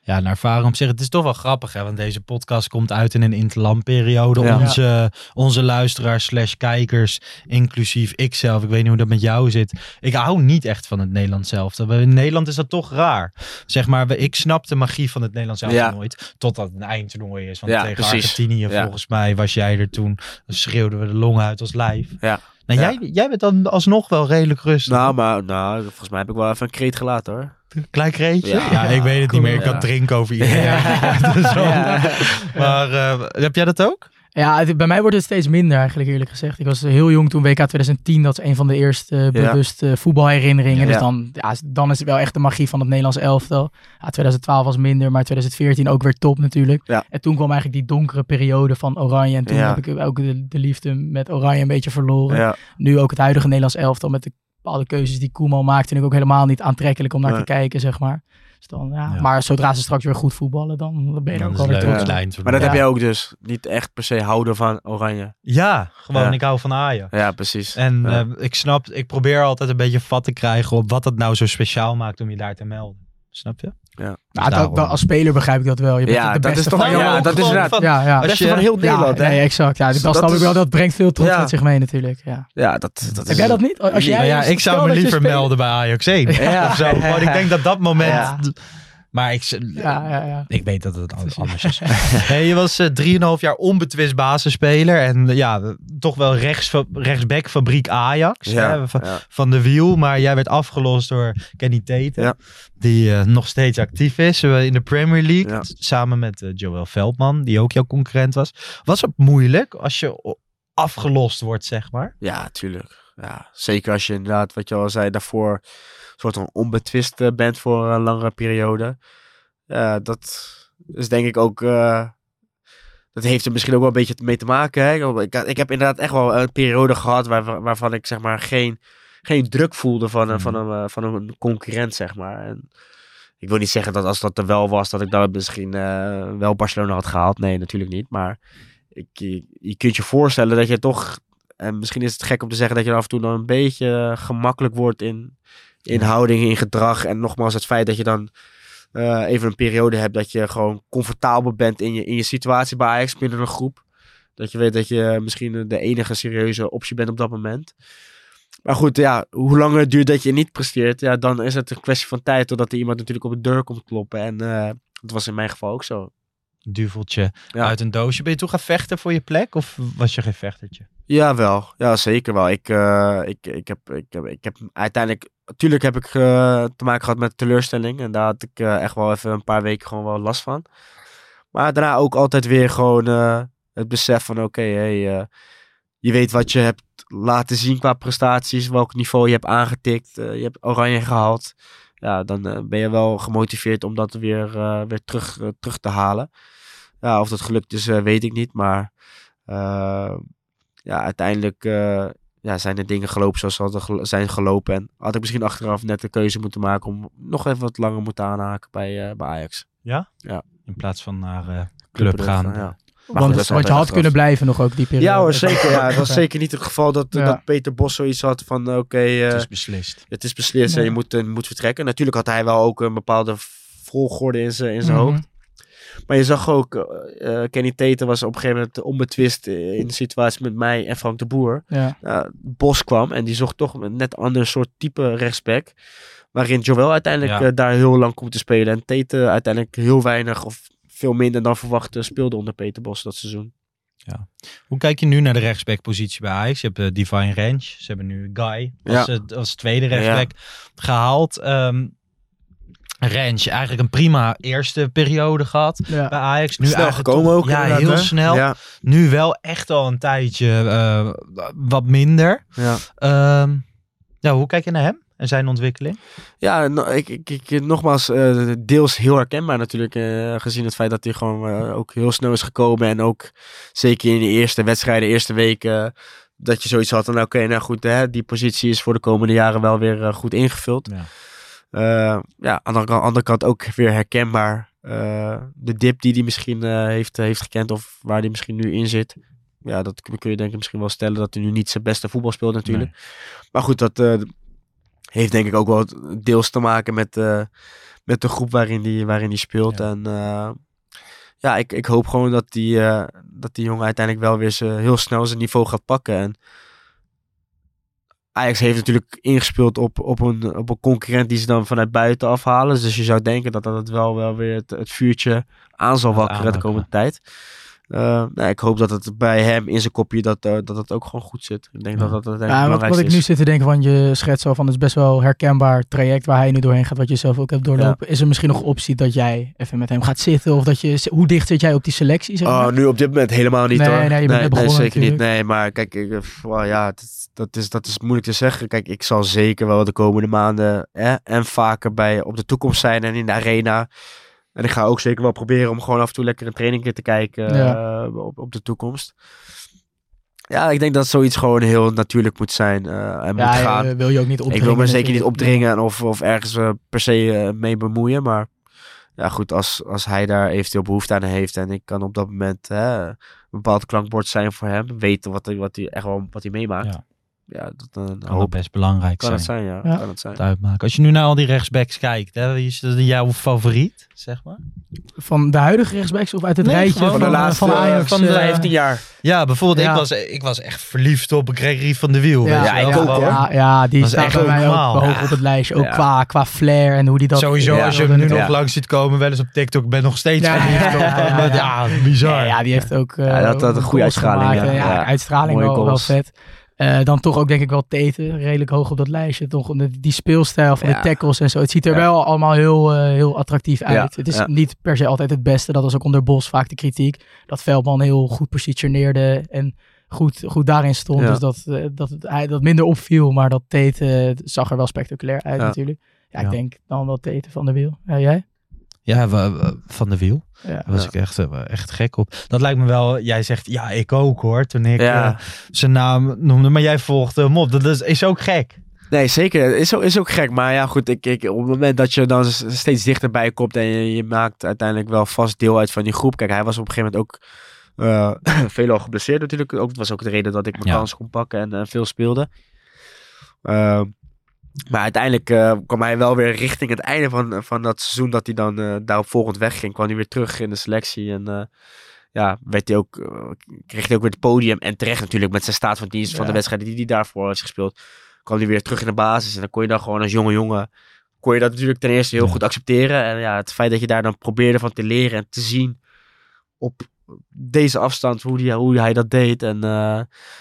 Ja, naar ervaring op zich. Het is toch wel grappig, hè? Want deze podcast komt uit in een interlandperiode. Ja. Onze, onze luisteraars slash kijkers, inclusief ikzelf. Ik weet niet hoe dat met jou zit. Ik hou niet echt van het Nederlands zelf. In Nederland is dat toch raar. Zeg maar, ik snap de magie van het Nederlands zelf Ja. nooit. Totdat het een eindtoernooi is. Want Ja, tegen precies. Argentinië, volgens mij, was jij er toen. Dan schreeuwden we de longen uit als lijf. Ja. Nou, Ja. jij, jij bent dan alsnog wel redelijk rustig. Nou, maar nou, volgens mij heb ik wel even een kreet gelaten hoor. Klein kreetje? Ja, Ja. ik weet het niet meer. Ik Ja. kan drinken over iedereen. Ja. Wel. Ja. Maar eh, heb jij dat ook? Ja, het- bij mij wordt het steeds minder eigenlijk eerlijk gezegd. Ik was heel jong toen WK 2010. Dat is een van de eerste eh, bewuste voetbalherinneringen. Dus dan, ja, dan is het wel echt de magie van het Nederlands elftal. Ja, 2012 was minder, maar 2014 ook weer top natuurlijk. En toen kwam eigenlijk die donkere periode van Oranje. En toen heb ik ook de, de liefde met Oranje een beetje verloren. Nu ook het huidige Nederlands elftal met de bepaalde keuzes die Koeman maakte. En ook helemaal niet aantrekkelijk om naar Nee. te kijken, zeg maar. Dus dan, ja. Ja. Maar zodra ze straks weer goed voetballen, dan ben je er Dan ook wel weer klein maar dat Ja. heb jij ook dus. Niet echt per se houden van oranje. Ja, gewoon Ja. ik hou van Ajax. Ja, precies. En Ja. eh, ik snap, ik probeer altijd een beetje vat te krijgen op wat het nou zo speciaal maakt om je daar te melden. Snap je? Nou, daarom. dat, dat- als speler begrijp ik dat wel. Je bent Ja, de dat beste is toch van ja, land. dat is inderdaad- van- Ja, ja. Als Beste je- van heel Nederland, ja, hè? nee, exact. Ja, dat, dat snap ik is- wel. Dat brengt veel trots Ja. met zich mee natuurlijk. Ja. Ja, dat, dat Heb is... jij dat niet? Als jij Nou ja, ik zou me dat liever melden bij Ajax 1. Ja. Of zo. Gewoon, ik denk dat dat moment... Maar ik, Ja, ja, ja. ik weet dat het an- anders is. Hey, je was eh, 3,5 jaar onbetwist basisspeler. En eh, ja, toch wel rechts, rechtsback fabriek Ajax. Ja, hè, van, ja. van de wiel. Maar jij werd afgelost door Kenny Teten. Ja. Die eh, nog steeds actief is in de Premier League. Ja. Samen met Joel Veldman, die ook jouw concurrent was. Was het moeilijk als je afgelost wordt, zeg maar? Ja, tuurlijk. Ja, zeker als je inderdaad, wat je al zei, daarvoor soort van onbetwist eh, bent voor een langere periode. Ja, dat is denk ik ook... eh, dat heeft er misschien ook wel een beetje mee te maken. Hè? Ik, ik heb inderdaad echt wel een periode gehad waar, waarvan ik zeg maar geen, geen druk voelde van een, van, een, eh, van een concurrent, zeg maar. En ik wil niet zeggen dat als dat er wel was, dat ik dan misschien eh, wel Barcelona had gehaald. Nee, natuurlijk niet. Maar ik, je, je kunt je voorstellen dat je toch en misschien is het gek om te zeggen dat je af en toe dan een beetje eh, gemakkelijk wordt in, in houding, in gedrag. En nogmaals, het feit dat je dan eh, even een periode hebt dat je gewoon comfortabel bent in je, in je situatie bij Ajax binnen een groep. Dat je weet dat je misschien de enige serieuze optie bent op dat moment. Maar goed, ja, hoe langer het duurt dat je niet presteert, ja, dan is het een kwestie van tijd totdat er iemand natuurlijk op de deur komt kloppen. En eh, dat was in mijn geval ook zo. Duveltje Ja. uit een doosje. Ben je toen gaan vechten voor je plek of was je geen vechtertje? Ja, wel. Ja, zeker wel. Ik, eh, ik, ik, heb, ik, heb, ik heb uiteindelijk... Natuurlijk heb ik eh, te maken gehad met teleurstelling. En daar had ik eh, echt wel even een paar weken gewoon wel last van. Maar daarna ook altijd weer gewoon het besef van... Oké, hey, je weet wat je hebt laten zien qua prestaties. Welk niveau je hebt aangetikt. je hebt oranje gehaald. Ja, dan ben je wel gemotiveerd om dat weer, weer terug, terug te halen. Ja, of dat gelukt is, weet ik niet. Maar... ja, uiteindelijk eh, ja, zijn er dingen gelopen zoals ze hadden gel- zijn gelopen. En had ik misschien achteraf net de keuze moeten maken om nog even wat langer moeten aanhaken bij, eh, bij Ajax. In plaats van naar eh, Club gaan. Ja. Want, goed, je had kunnen blijven nog ook die periode. Ja hoor, zeker. Ja. Het was zeker niet het geval dat, Ja. dat Peter Bos zoiets had van oké, eh, Het is beslist. het is beslist en je moet, moet vertrekken. Natuurlijk had hij wel ook een bepaalde volgorde in zijn in zijn Mhm. hoofd. Maar je zag ook, eh, eh, Kenny Tater was op een gegeven moment onbetwist eh, in de situatie met mij en Frank de Boer. Ja. Ja, Bos kwam en die zocht toch een net ander soort type rechtsback. Waarin Joel uiteindelijk Ja. daar heel lang komt te spelen. En Tate uiteindelijk heel weinig of veel minder dan verwacht speelde onder Peter Bos dat seizoen. Hoe kijk je nu naar de rechtsbackpositie bij Ajax? Je hebt Divine Range. Ze hebben nu Guy als, Ja. als tweede rechtsback gehaald. Ehm Range eigenlijk een prima eerste periode gehad Ja. bij Ajax. Nu Snel eigenlijk gekomen toch- ook Ja, inderdaad, heel hè? snel. Ja, Nu wel echt al een tijdje eh, wat minder. ja. Ehm, ja, hoe kijk je naar hem en zijn ontwikkeling? ja no- ik, ik, ik, nogmaals, eh, deels heel herkenbaar natuurlijk. eh, gezien het feit dat hij gewoon ook heel snel is gekomen. En ook zeker in de eerste wedstrijden, eerste weken. dat je zoiets had van oké, nou goed, hè, die positie is voor de komende jaren wel weer goed ingevuld. Ja. Eh, ja, aan de andere kant ook weer herkenbaar. eh, de dip die hij misschien eh, heeft, heeft gekend of waar hij misschien nu in zit. Ja, dat kun je denk ik misschien wel stellen dat hij nu niet zijn beste voetbal speelt natuurlijk. Maar goed, dat heeft denk ik ook wel deels te maken met, met de groep waarin die, waarin die speelt. Ja. En ja, ik, ik hoop gewoon dat die, dat die jongen uiteindelijk wel weer heel snel zijn niveau gaat pakken. En Ajax heeft natuurlijk ingespeeld op, op, een, op een concurrent die ze dan vanuit buiten afhalen. Dus je zou denken dat dat het wel, wel weer het, het vuurtje aan zal wakkeren de komende tijd. Eh, nou, ik hoop dat het bij hem in zijn kopje dat, eh, dat het ook gewoon goed zit. Ik denk Ja. dat dat het Ja, wat, ik nu zit te denken van je schetst zo van het is best wel herkenbaar traject waar hij nu doorheen gaat, wat je zelf ook hebt doorlopen. Is er misschien nog optie dat jij even met hem gaat zitten of dat je, hoe dicht zit jij op die selectie? Zeg maar? Oh, nu op dit moment helemaal niet Nee, hoor. nee, je bent net begonnen zeker niet. Nee, maar kijk, ik, eh, well, ja, dat, dat, is, dat is moeilijk te zeggen. Kijk, ik zal zeker wel de komende maanden en vaker bij op de toekomst zijn en in de arena. En ik ga ook zeker wel proberen om gewoon af en toe lekker een training te kijken Ja. eh, op, op de toekomst. Ja, ik denk dat zoiets gewoon heel natuurlijk moet zijn eh, en ja, moet gaan. eh, wil je ook niet opdringen. Ik wil me zeker niet natuurlijk. opdringen of, of ergens per se mee bemoeien. Maar ja, goed, als, als hij daar eventueel behoefte aan heeft en ik kan op dat moment een bepaald klankbord zijn voor hem, weten wat hij, wat hij echt wel wat hij meemaakt. Ja. Ja, dat eh, Kan dat hoop, best belangrijk kan zijn. het zijn, ja. Ja. Kan het zijn. het uitmaken. Als je nu naar al die rechtsbacks kijkt, hè, wie is de- jouw favoriet, zeg maar? Van de huidige rechtsbacks of uit het Nee, rijtje van, Van de eh, laatste van Ajax? van de eh, 15 jaar. Ja, bijvoorbeeld, Ja. Ik, was, ik was echt verliefd op Gregory van de Wiel. Ja, ja, ik ook, hoor. Ja, ja, die is staat echt bij mij ook hoog Ja. op het lijstje. Ook Ja. qua, qua flair en hoe die dat... Sowieso, Ja, als je hem nu nog Ja. langs ziet komen, wel eens op TikTok, ben nog steeds Ja, verliefd ja, op ja, hem. ja, Ja, ja. bizar. Ja, ja, die heeft ook eh Ja, dat had een goede uitstraling, ja. Uitstraling wel, vet. Eh, dan toch ook denk ik wel Teten, redelijk hoog op dat lijstje. Toch die, die speelstijl van Ja. de tackles en zo. Het ziet er Ja. wel allemaal heel, eh, heel attractief uit. Ja, Het is niet per se altijd het beste. Dat was ook onder Bos vaak de kritiek. Dat Veldman heel goed positioneerde en goed, goed daarin stond. Dus dat, eh, dat het, hij, dat minder opviel. Maar dat Teten zag er wel spectaculair uit natuurlijk. Ja, ik denk dan wel Teten van de Wiel. Ja, jij? Ja, wa- van de wiel. Ja. Daar was Ja. ik echt, eh, echt gek op. Dat lijkt me wel, jij zegt, ja, ik ook hoor, toen ik Ja. eh, zijn naam noemde. Maar jij volgde hem op. Dat is, is ook gek. Nee, zeker. Is ook, is ook gek. Maar ja, goed. Ik, ik, op het moment dat je dan steeds dichterbij komt en je, je maakt uiteindelijk wel vast deel uit van die groep. Kijk, hij was op een gegeven moment ook eh veelal geblesseerd natuurlijk. Ook, dat was ook de reden dat ik mijn kans kon pakken en veel speelde. Maar uiteindelijk eh, kwam hij wel weer richting het einde van, van dat seizoen dat hij dan eh, daarop volgend wegging. Kwam hij weer terug in de selectie. En eh, ja, werd hij ook, kreeg hij ook weer het podium. En terecht natuurlijk met zijn staat van dienst van de wedstrijden die hij daarvoor heeft gespeeld. kwam hij weer terug in de basis. En dan kon je dan gewoon als jonge jongen, kon je dat natuurlijk ten eerste heel Ja. goed accepteren. En ja, het feit dat je daar dan probeerde van te leren en te zien op deze afstand hoe, die, hoe hij dat deed. En eh,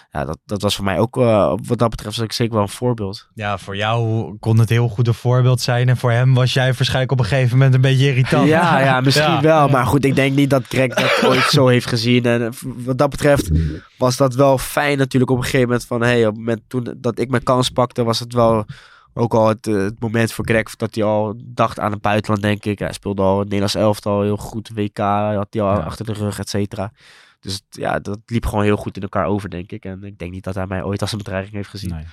ja, dat, dat was voor mij ook, eh, wat dat betreft, was ik zeker wel een voorbeeld. Ja, voor jou kon het heel goed een voorbeeld zijn. En voor hem was jij waarschijnlijk op een gegeven moment een beetje irritant. Ja, ja, misschien Ja. wel. Maar goed, ik denk niet dat Greg dat ooit zo heeft gezien. En eh, wat dat betreft was dat wel fijn natuurlijk op een gegeven moment. Van, hey, op het moment toen dat ik mijn kans pakte, was het wel ook al het, eh, het moment voor Greg dat hij al dacht aan het buitenland, denk ik. Hij speelde al het Nederlands elftal heel goed. WK had hij al Ja. achter de rug, et cetera. Dus ja, dat liep gewoon heel goed in elkaar over, denk ik. En ik denk niet dat hij mij ooit als een bedreiging heeft gezien. Nee.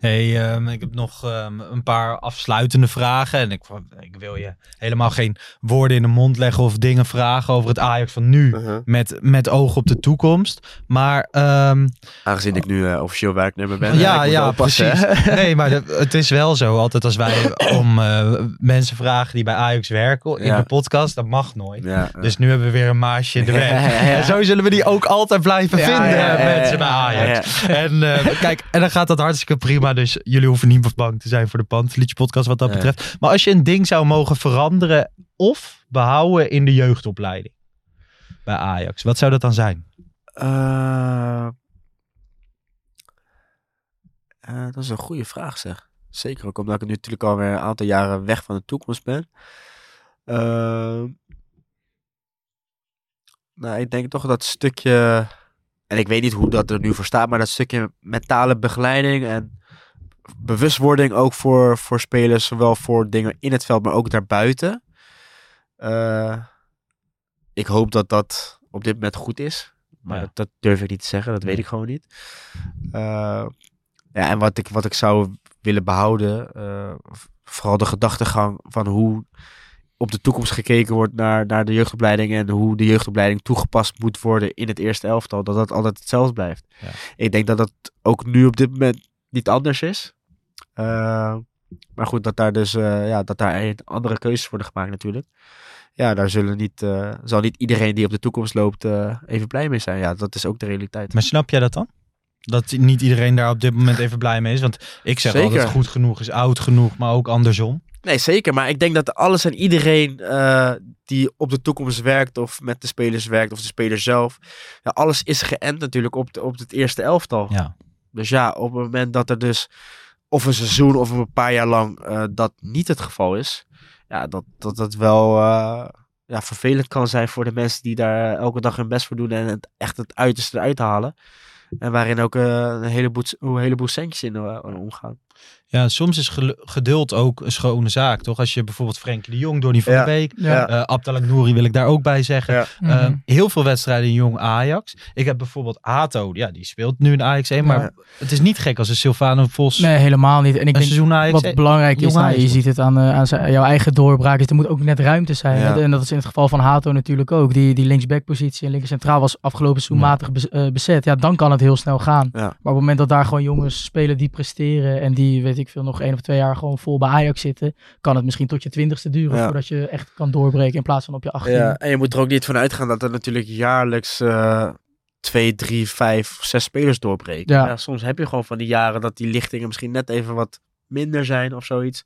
Hey, ehm, ik heb nog ehm, een paar afsluitende vragen. En ik, ik wil je helemaal geen woorden in de mond leggen of dingen vragen over het Ajax van nu. Uh-huh. Met, met oog op de toekomst. Maar ehm, Aangezien ik nu eh, officieel werknemer ben. ja, ja, oppassen, precies. hè. Nee, maar het is wel zo. Altijd als wij om eh, mensen vragen die bij Ajax werken in Ja. de podcast, dat mag nooit. Ja. Dus nu hebben we weer een maasje in de weg. Ja, ja, ja. En zo zullen we die ook altijd blijven Ja, vinden, ja, ja, ja, mensen bij ja, Ajax. En eh, kijk, en dan gaat dat hartstikke prima. Dus jullie hoeven niet bang te zijn voor de Pantelietje podcast wat dat Nee. betreft. Maar als je een ding zou mogen veranderen of behouden in de jeugdopleiding bij Ajax, wat zou dat dan zijn? Eh, eh, dat is een goede vraag, zeg. Zeker ook omdat ik nu natuurlijk alweer een aantal jaren weg van de toekomst ben. Eh, nou, ik denk toch dat stukje, en ik weet niet hoe dat er nu voor staat, maar dat stukje mentale begeleiding en bewustwording ook voor, voor spelers, zowel voor dingen in het veld, maar ook daarbuiten. Eh, ik hoop dat dat op dit moment goed is. Maar Ja. dat, dat durf ik niet te zeggen, dat weet ik gewoon niet. Eh, ja, en wat ik, wat ik zou willen behouden, eh, vooral de gedachtegang van hoe op de toekomst gekeken wordt naar, naar de jeugdopleiding en hoe de jeugdopleiding toegepast moet worden in het eerste elftal, dat dat altijd hetzelfde blijft. Ja. Ik denk dat dat ook nu op dit moment niet anders is. Eh, maar goed, dat daar dus eh, ja, dat daar andere keuzes worden gemaakt natuurlijk. Ja, daar zullen niet, eh, zal niet iedereen die op de toekomst loopt eh, even blij mee zijn. Ja, dat is ook de realiteit. Maar snap jij dat dan? Dat niet iedereen daar op dit moment even blij mee is. Want ik zeg Zeker. altijd goed genoeg is oud genoeg, maar ook andersom. Nee, zeker. Maar ik denk dat alles en iedereen die op de toekomst werkt of met de spelers werkt of de speler zelf. Ja, alles is geënt natuurlijk op, de, op het eerste elftal. Ja. Dus ja, op het moment dat er dus of een seizoen of een paar jaar lang eh, dat niet het geval is. Ja, dat dat, dat wel eh, ja, vervelend kan zijn voor de mensen die daar elke dag hun best voor doen en het, echt het uiterste eruit halen. En waarin ook eh, een, heleboel, een heleboel centjes in omgaan. Ja, soms is geduld ook een schone zaak, toch? Als je bijvoorbeeld Frenkie de Jong, Donny van Ja. der Beek, Ja. eh Abdel Nouri wil ik daar ook bij zeggen. Ja. Mhm. Eh, heel veel wedstrijden in jong Ajax. Ik heb bijvoorbeeld Hato, ja, die speelt nu in Ajax 1, maar Ja. het is niet gek als een Silvano Vos Nee, helemaal niet. En ik een denk seizoen Ajax wat 1 belangrijk is, nou, je ziet het aan, eh, aan zijn- jouw eigen doorbraak, is er moet ook net ruimte zijn. Ja. En dat is in het geval van Hato natuurlijk ook. Die, die linksbackpositie en linker centraal was afgelopen seizoen Ja. matig eh, bezet. Ja, dan kan het heel snel gaan. Ja. Maar op het moment dat daar gewoon jongens spelen die presteren en die, weet ik veel, nog één of twee jaar gewoon vol bij Ajax zitten, kan het misschien tot je twintigste duren Ja. voordat je echt kan doorbreken in plaats van op je 18. Ja, en je moet er ook niet van uitgaan dat er natuurlijk jaarlijks eh, twee, drie, vijf, zes spelers doorbreken. Ja. Ja. soms heb je gewoon van die jaren dat die lichtingen misschien net even wat minder zijn of zoiets.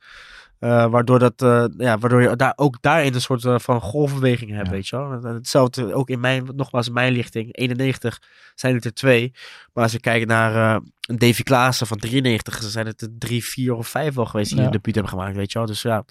Eh, waardoor, dat, eh, ja, waardoor je daar, ook daarin een soort eh, van golfbeweging hebt, Ja. weet je wel. En Hetzelfde ook in mijn, nogmaals in mijn lichting, 91 zijn het er twee. Maar als we kijken naar een Davy Klaassen van 93, dan zijn het er drie, vier of vijf wel geweest die Ja. een debuut hebben gemaakt, weet je wel. Dus ja,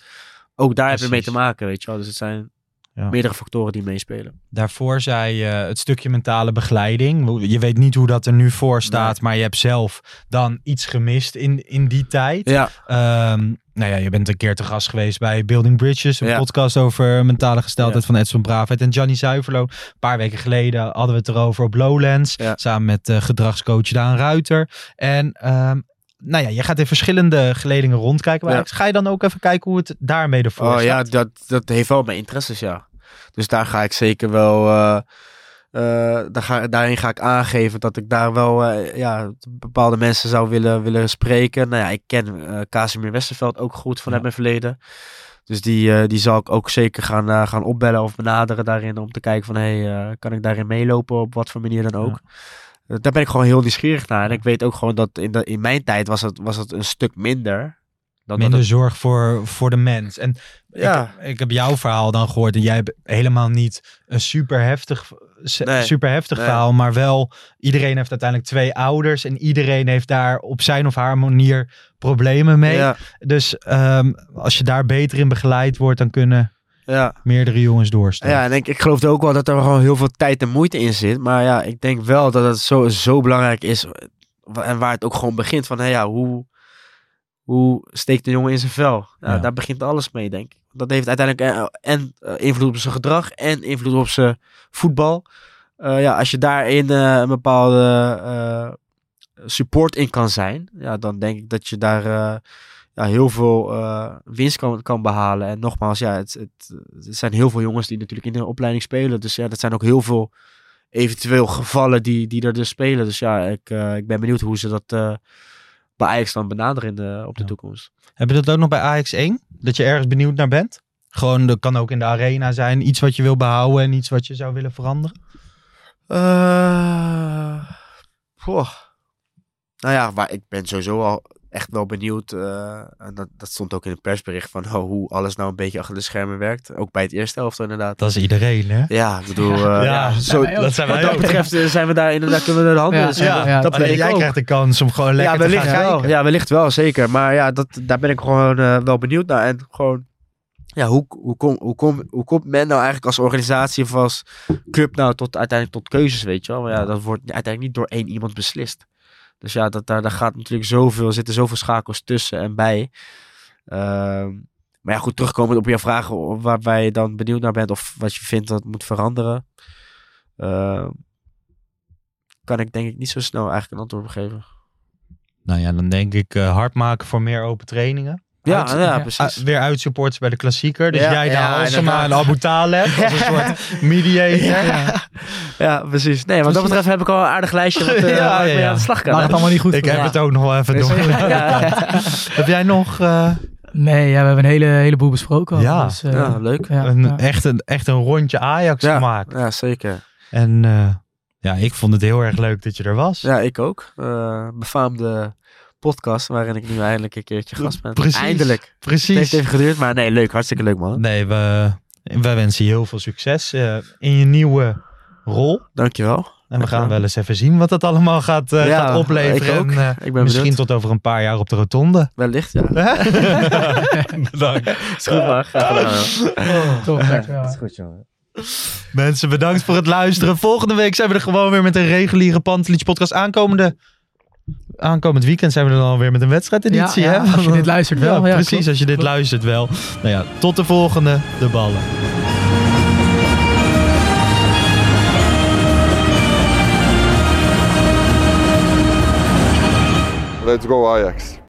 ook daar heb je mee te maken, weet je wel. Dus het zijn Ja. meerdere factoren die meespelen. Daarvoor zei je het stukje mentale begeleiding. Je weet niet hoe dat er nu voor staat, maar je hebt zelf dan iets gemist in, in die tijd. Ja, Ehm, nou ja, je bent een keer te gast geweest bij Building Bridges, een Ja. podcast over mentale gesteldheid Ja. van Edson Braafheid en Gianni Zuiverloon. Een paar weken geleden hadden we het erover op Lowlands, Ja. samen met eh, gedragscoach Daan Ruiter. En ehm, nou ja, je gaat in verschillende geledingen rondkijken. Ajax. Ga je dan ook even kijken hoe het daarmee ervoor oh, staat? ja dat, dat heeft wel mijn interesses, ja. Dus daar ga ik zeker wel... eh, eh, daar ga, daarin ga ik aangeven dat ik daar wel eh, ja, bepaalde mensen zou willen, willen spreken. Nou ja, ik ken eh Casimir Westerveld ook goed vanuit Ja. mijn verleden. Dus die, die zal ik ook zeker gaan, gaan opbellen of benaderen daarin. Om te kijken van, hey, kan ik daarin meelopen op wat voor manier dan ook. Daar ben ik gewoon heel nieuwsgierig naar. En ik weet ook gewoon dat in, de, in mijn tijd was het, was het een stuk minder. Dan Minder zorg voor, voor de mens. En Ja. ik, ik heb jouw verhaal dan gehoord. En jij hebt helemaal niet een super heftig, Nee. super heftig Nee. verhaal. Maar wel, iedereen heeft uiteindelijk twee ouders. En iedereen heeft daar op zijn of haar manier problemen mee. Ja, Dus ehm, als je daar beter in begeleid wordt, dan kunnen ja. meerdere jongens doorstaan. Ja, en ik, ik geloof ook wel dat er gewoon heel veel tijd en moeite in zit. Maar ja, ik denk wel dat het zo, zo belangrijk is. En waar het ook gewoon begint van, hé, ja, hoe, hoe steekt de jongen in zijn vel? Ja, Ja. Daar begint alles mee, denk ik. Dat heeft uiteindelijk eh, en eh, invloed op zijn gedrag en invloed op zijn voetbal. Eh, ja, als je daarin een bepaalde support in kan zijn, ja, dan denk ik dat je daar ja, heel veel winst kan, kan behalen. En nogmaals, ja, het, het, het zijn heel veel jongens die natuurlijk in de opleiding spelen. Dus ja, dat zijn ook heel veel eventueel gevallen die, die er dus spelen. Dus ja, ik, ik ben benieuwd hoe ze dat bij Ajax dan benaderen in de, op de Ja. toekomst. Heb je dat ook nog bij Ajax 1? Dat je ergens benieuwd naar bent? Gewoon, dat kan ook in de arena zijn. Iets wat je wil behouden en iets wat je zou willen veranderen. Eh, goh. Nou ja, maar ik ben sowieso al echt wel benieuwd. eh, en dat, dat stond ook in het persbericht van oh, hoe alles nou een beetje achter de schermen werkt. Ook bij het eerste helft inderdaad. Dat is iedereen, hè? Ja, ik bedoel, eh, Ja, zo, wij ook. dat zijn wat wij dat ook. betreft eh, zijn we daar inderdaad, kunnen we de handen. Ja, dus, ja, eh, ja. dat Alleen ben ik jij ook. krijgt de kans om gewoon lekker ja, te wellicht gaan wel. kijken. Ja, wellicht wel, zeker. Maar ja, dat, daar ben ik gewoon eh, wel benieuwd naar. En gewoon, ja, hoe, hoe, kom, hoe, kom, hoe komt men nou eigenlijk als organisatie of als club nou tot, uiteindelijk tot keuzes, weet je wel? Maar ja, dat wordt uiteindelijk niet door één iemand beslist. Dus ja, dat, daar, daar gaat natuurlijk zoveel, zitten zoveel schakels tussen en bij. Ehm, maar ja, goed, terugkomend op jouw vraag waarbij je dan benieuwd naar bent of wat je vindt dat moet veranderen. Ehm, kan ik denk ik niet zo snel eigenlijk een antwoord op geven. Nou ja, dan denk ik eh, hard maken voor meer open trainingen. Ja, Uit- ja, ja. precies. Weer uitsupporters bij de klassieker. Dus Ja, jij ja, naar Alsema en inderdaad. Abu Taleb als een soort mediator. Ja. ja, precies. Nee, wat dat betreft heb ik al een aardig lijstje wat, eh, Ja, waar ik ja, mee ja. aan de slag kan. Het allemaal niet goed Ik heb het ook nog wel even door. Ja, ja. Heb jij nog eh, Nee, ja, we hebben een hele, heleboel besproken. al. Ja. dus, eh, Ja, leuk. ja, een, ja. Echt, een, echt een rondje Ajax Ja, gemaakt? ja, zeker. En eh, ja, ik vond het heel erg leuk dat je er was. Ja, ik ook. Eh befaamde podcast waarin ik nu eindelijk een keertje gast ben. Precies. Eindelijk. Het Precies. heeft even geduurd, maar nee, leuk. Hartstikke leuk, man. Nee, we, wij wensen je heel veel succes eh, in je nieuwe rol. Dankjewel. En we Dankjewel. gaan wel eens even zien wat dat allemaal gaat, eh, Ja, gaat opleveren. ik ook. En, eh, Ik ben misschien tot over een paar jaar op de rotonde. Wellicht, ja. Bedankt. Is goed, man. Graag gedaan, man. Toch, dankjewel. goed, jongen. Mensen, bedankt voor het luisteren. Volgende week zijn we er gewoon weer met een reguliere Pantelietje podcast. Aankomende, aankomend weekend zijn we er dan weer met een wedstrijdeditie. Ja, ja, hè? als je dit luistert wel. Ja, precies, klopt. als je dit luistert wel. Nou ja, tot de volgende. De ballen. Let's go Ajax.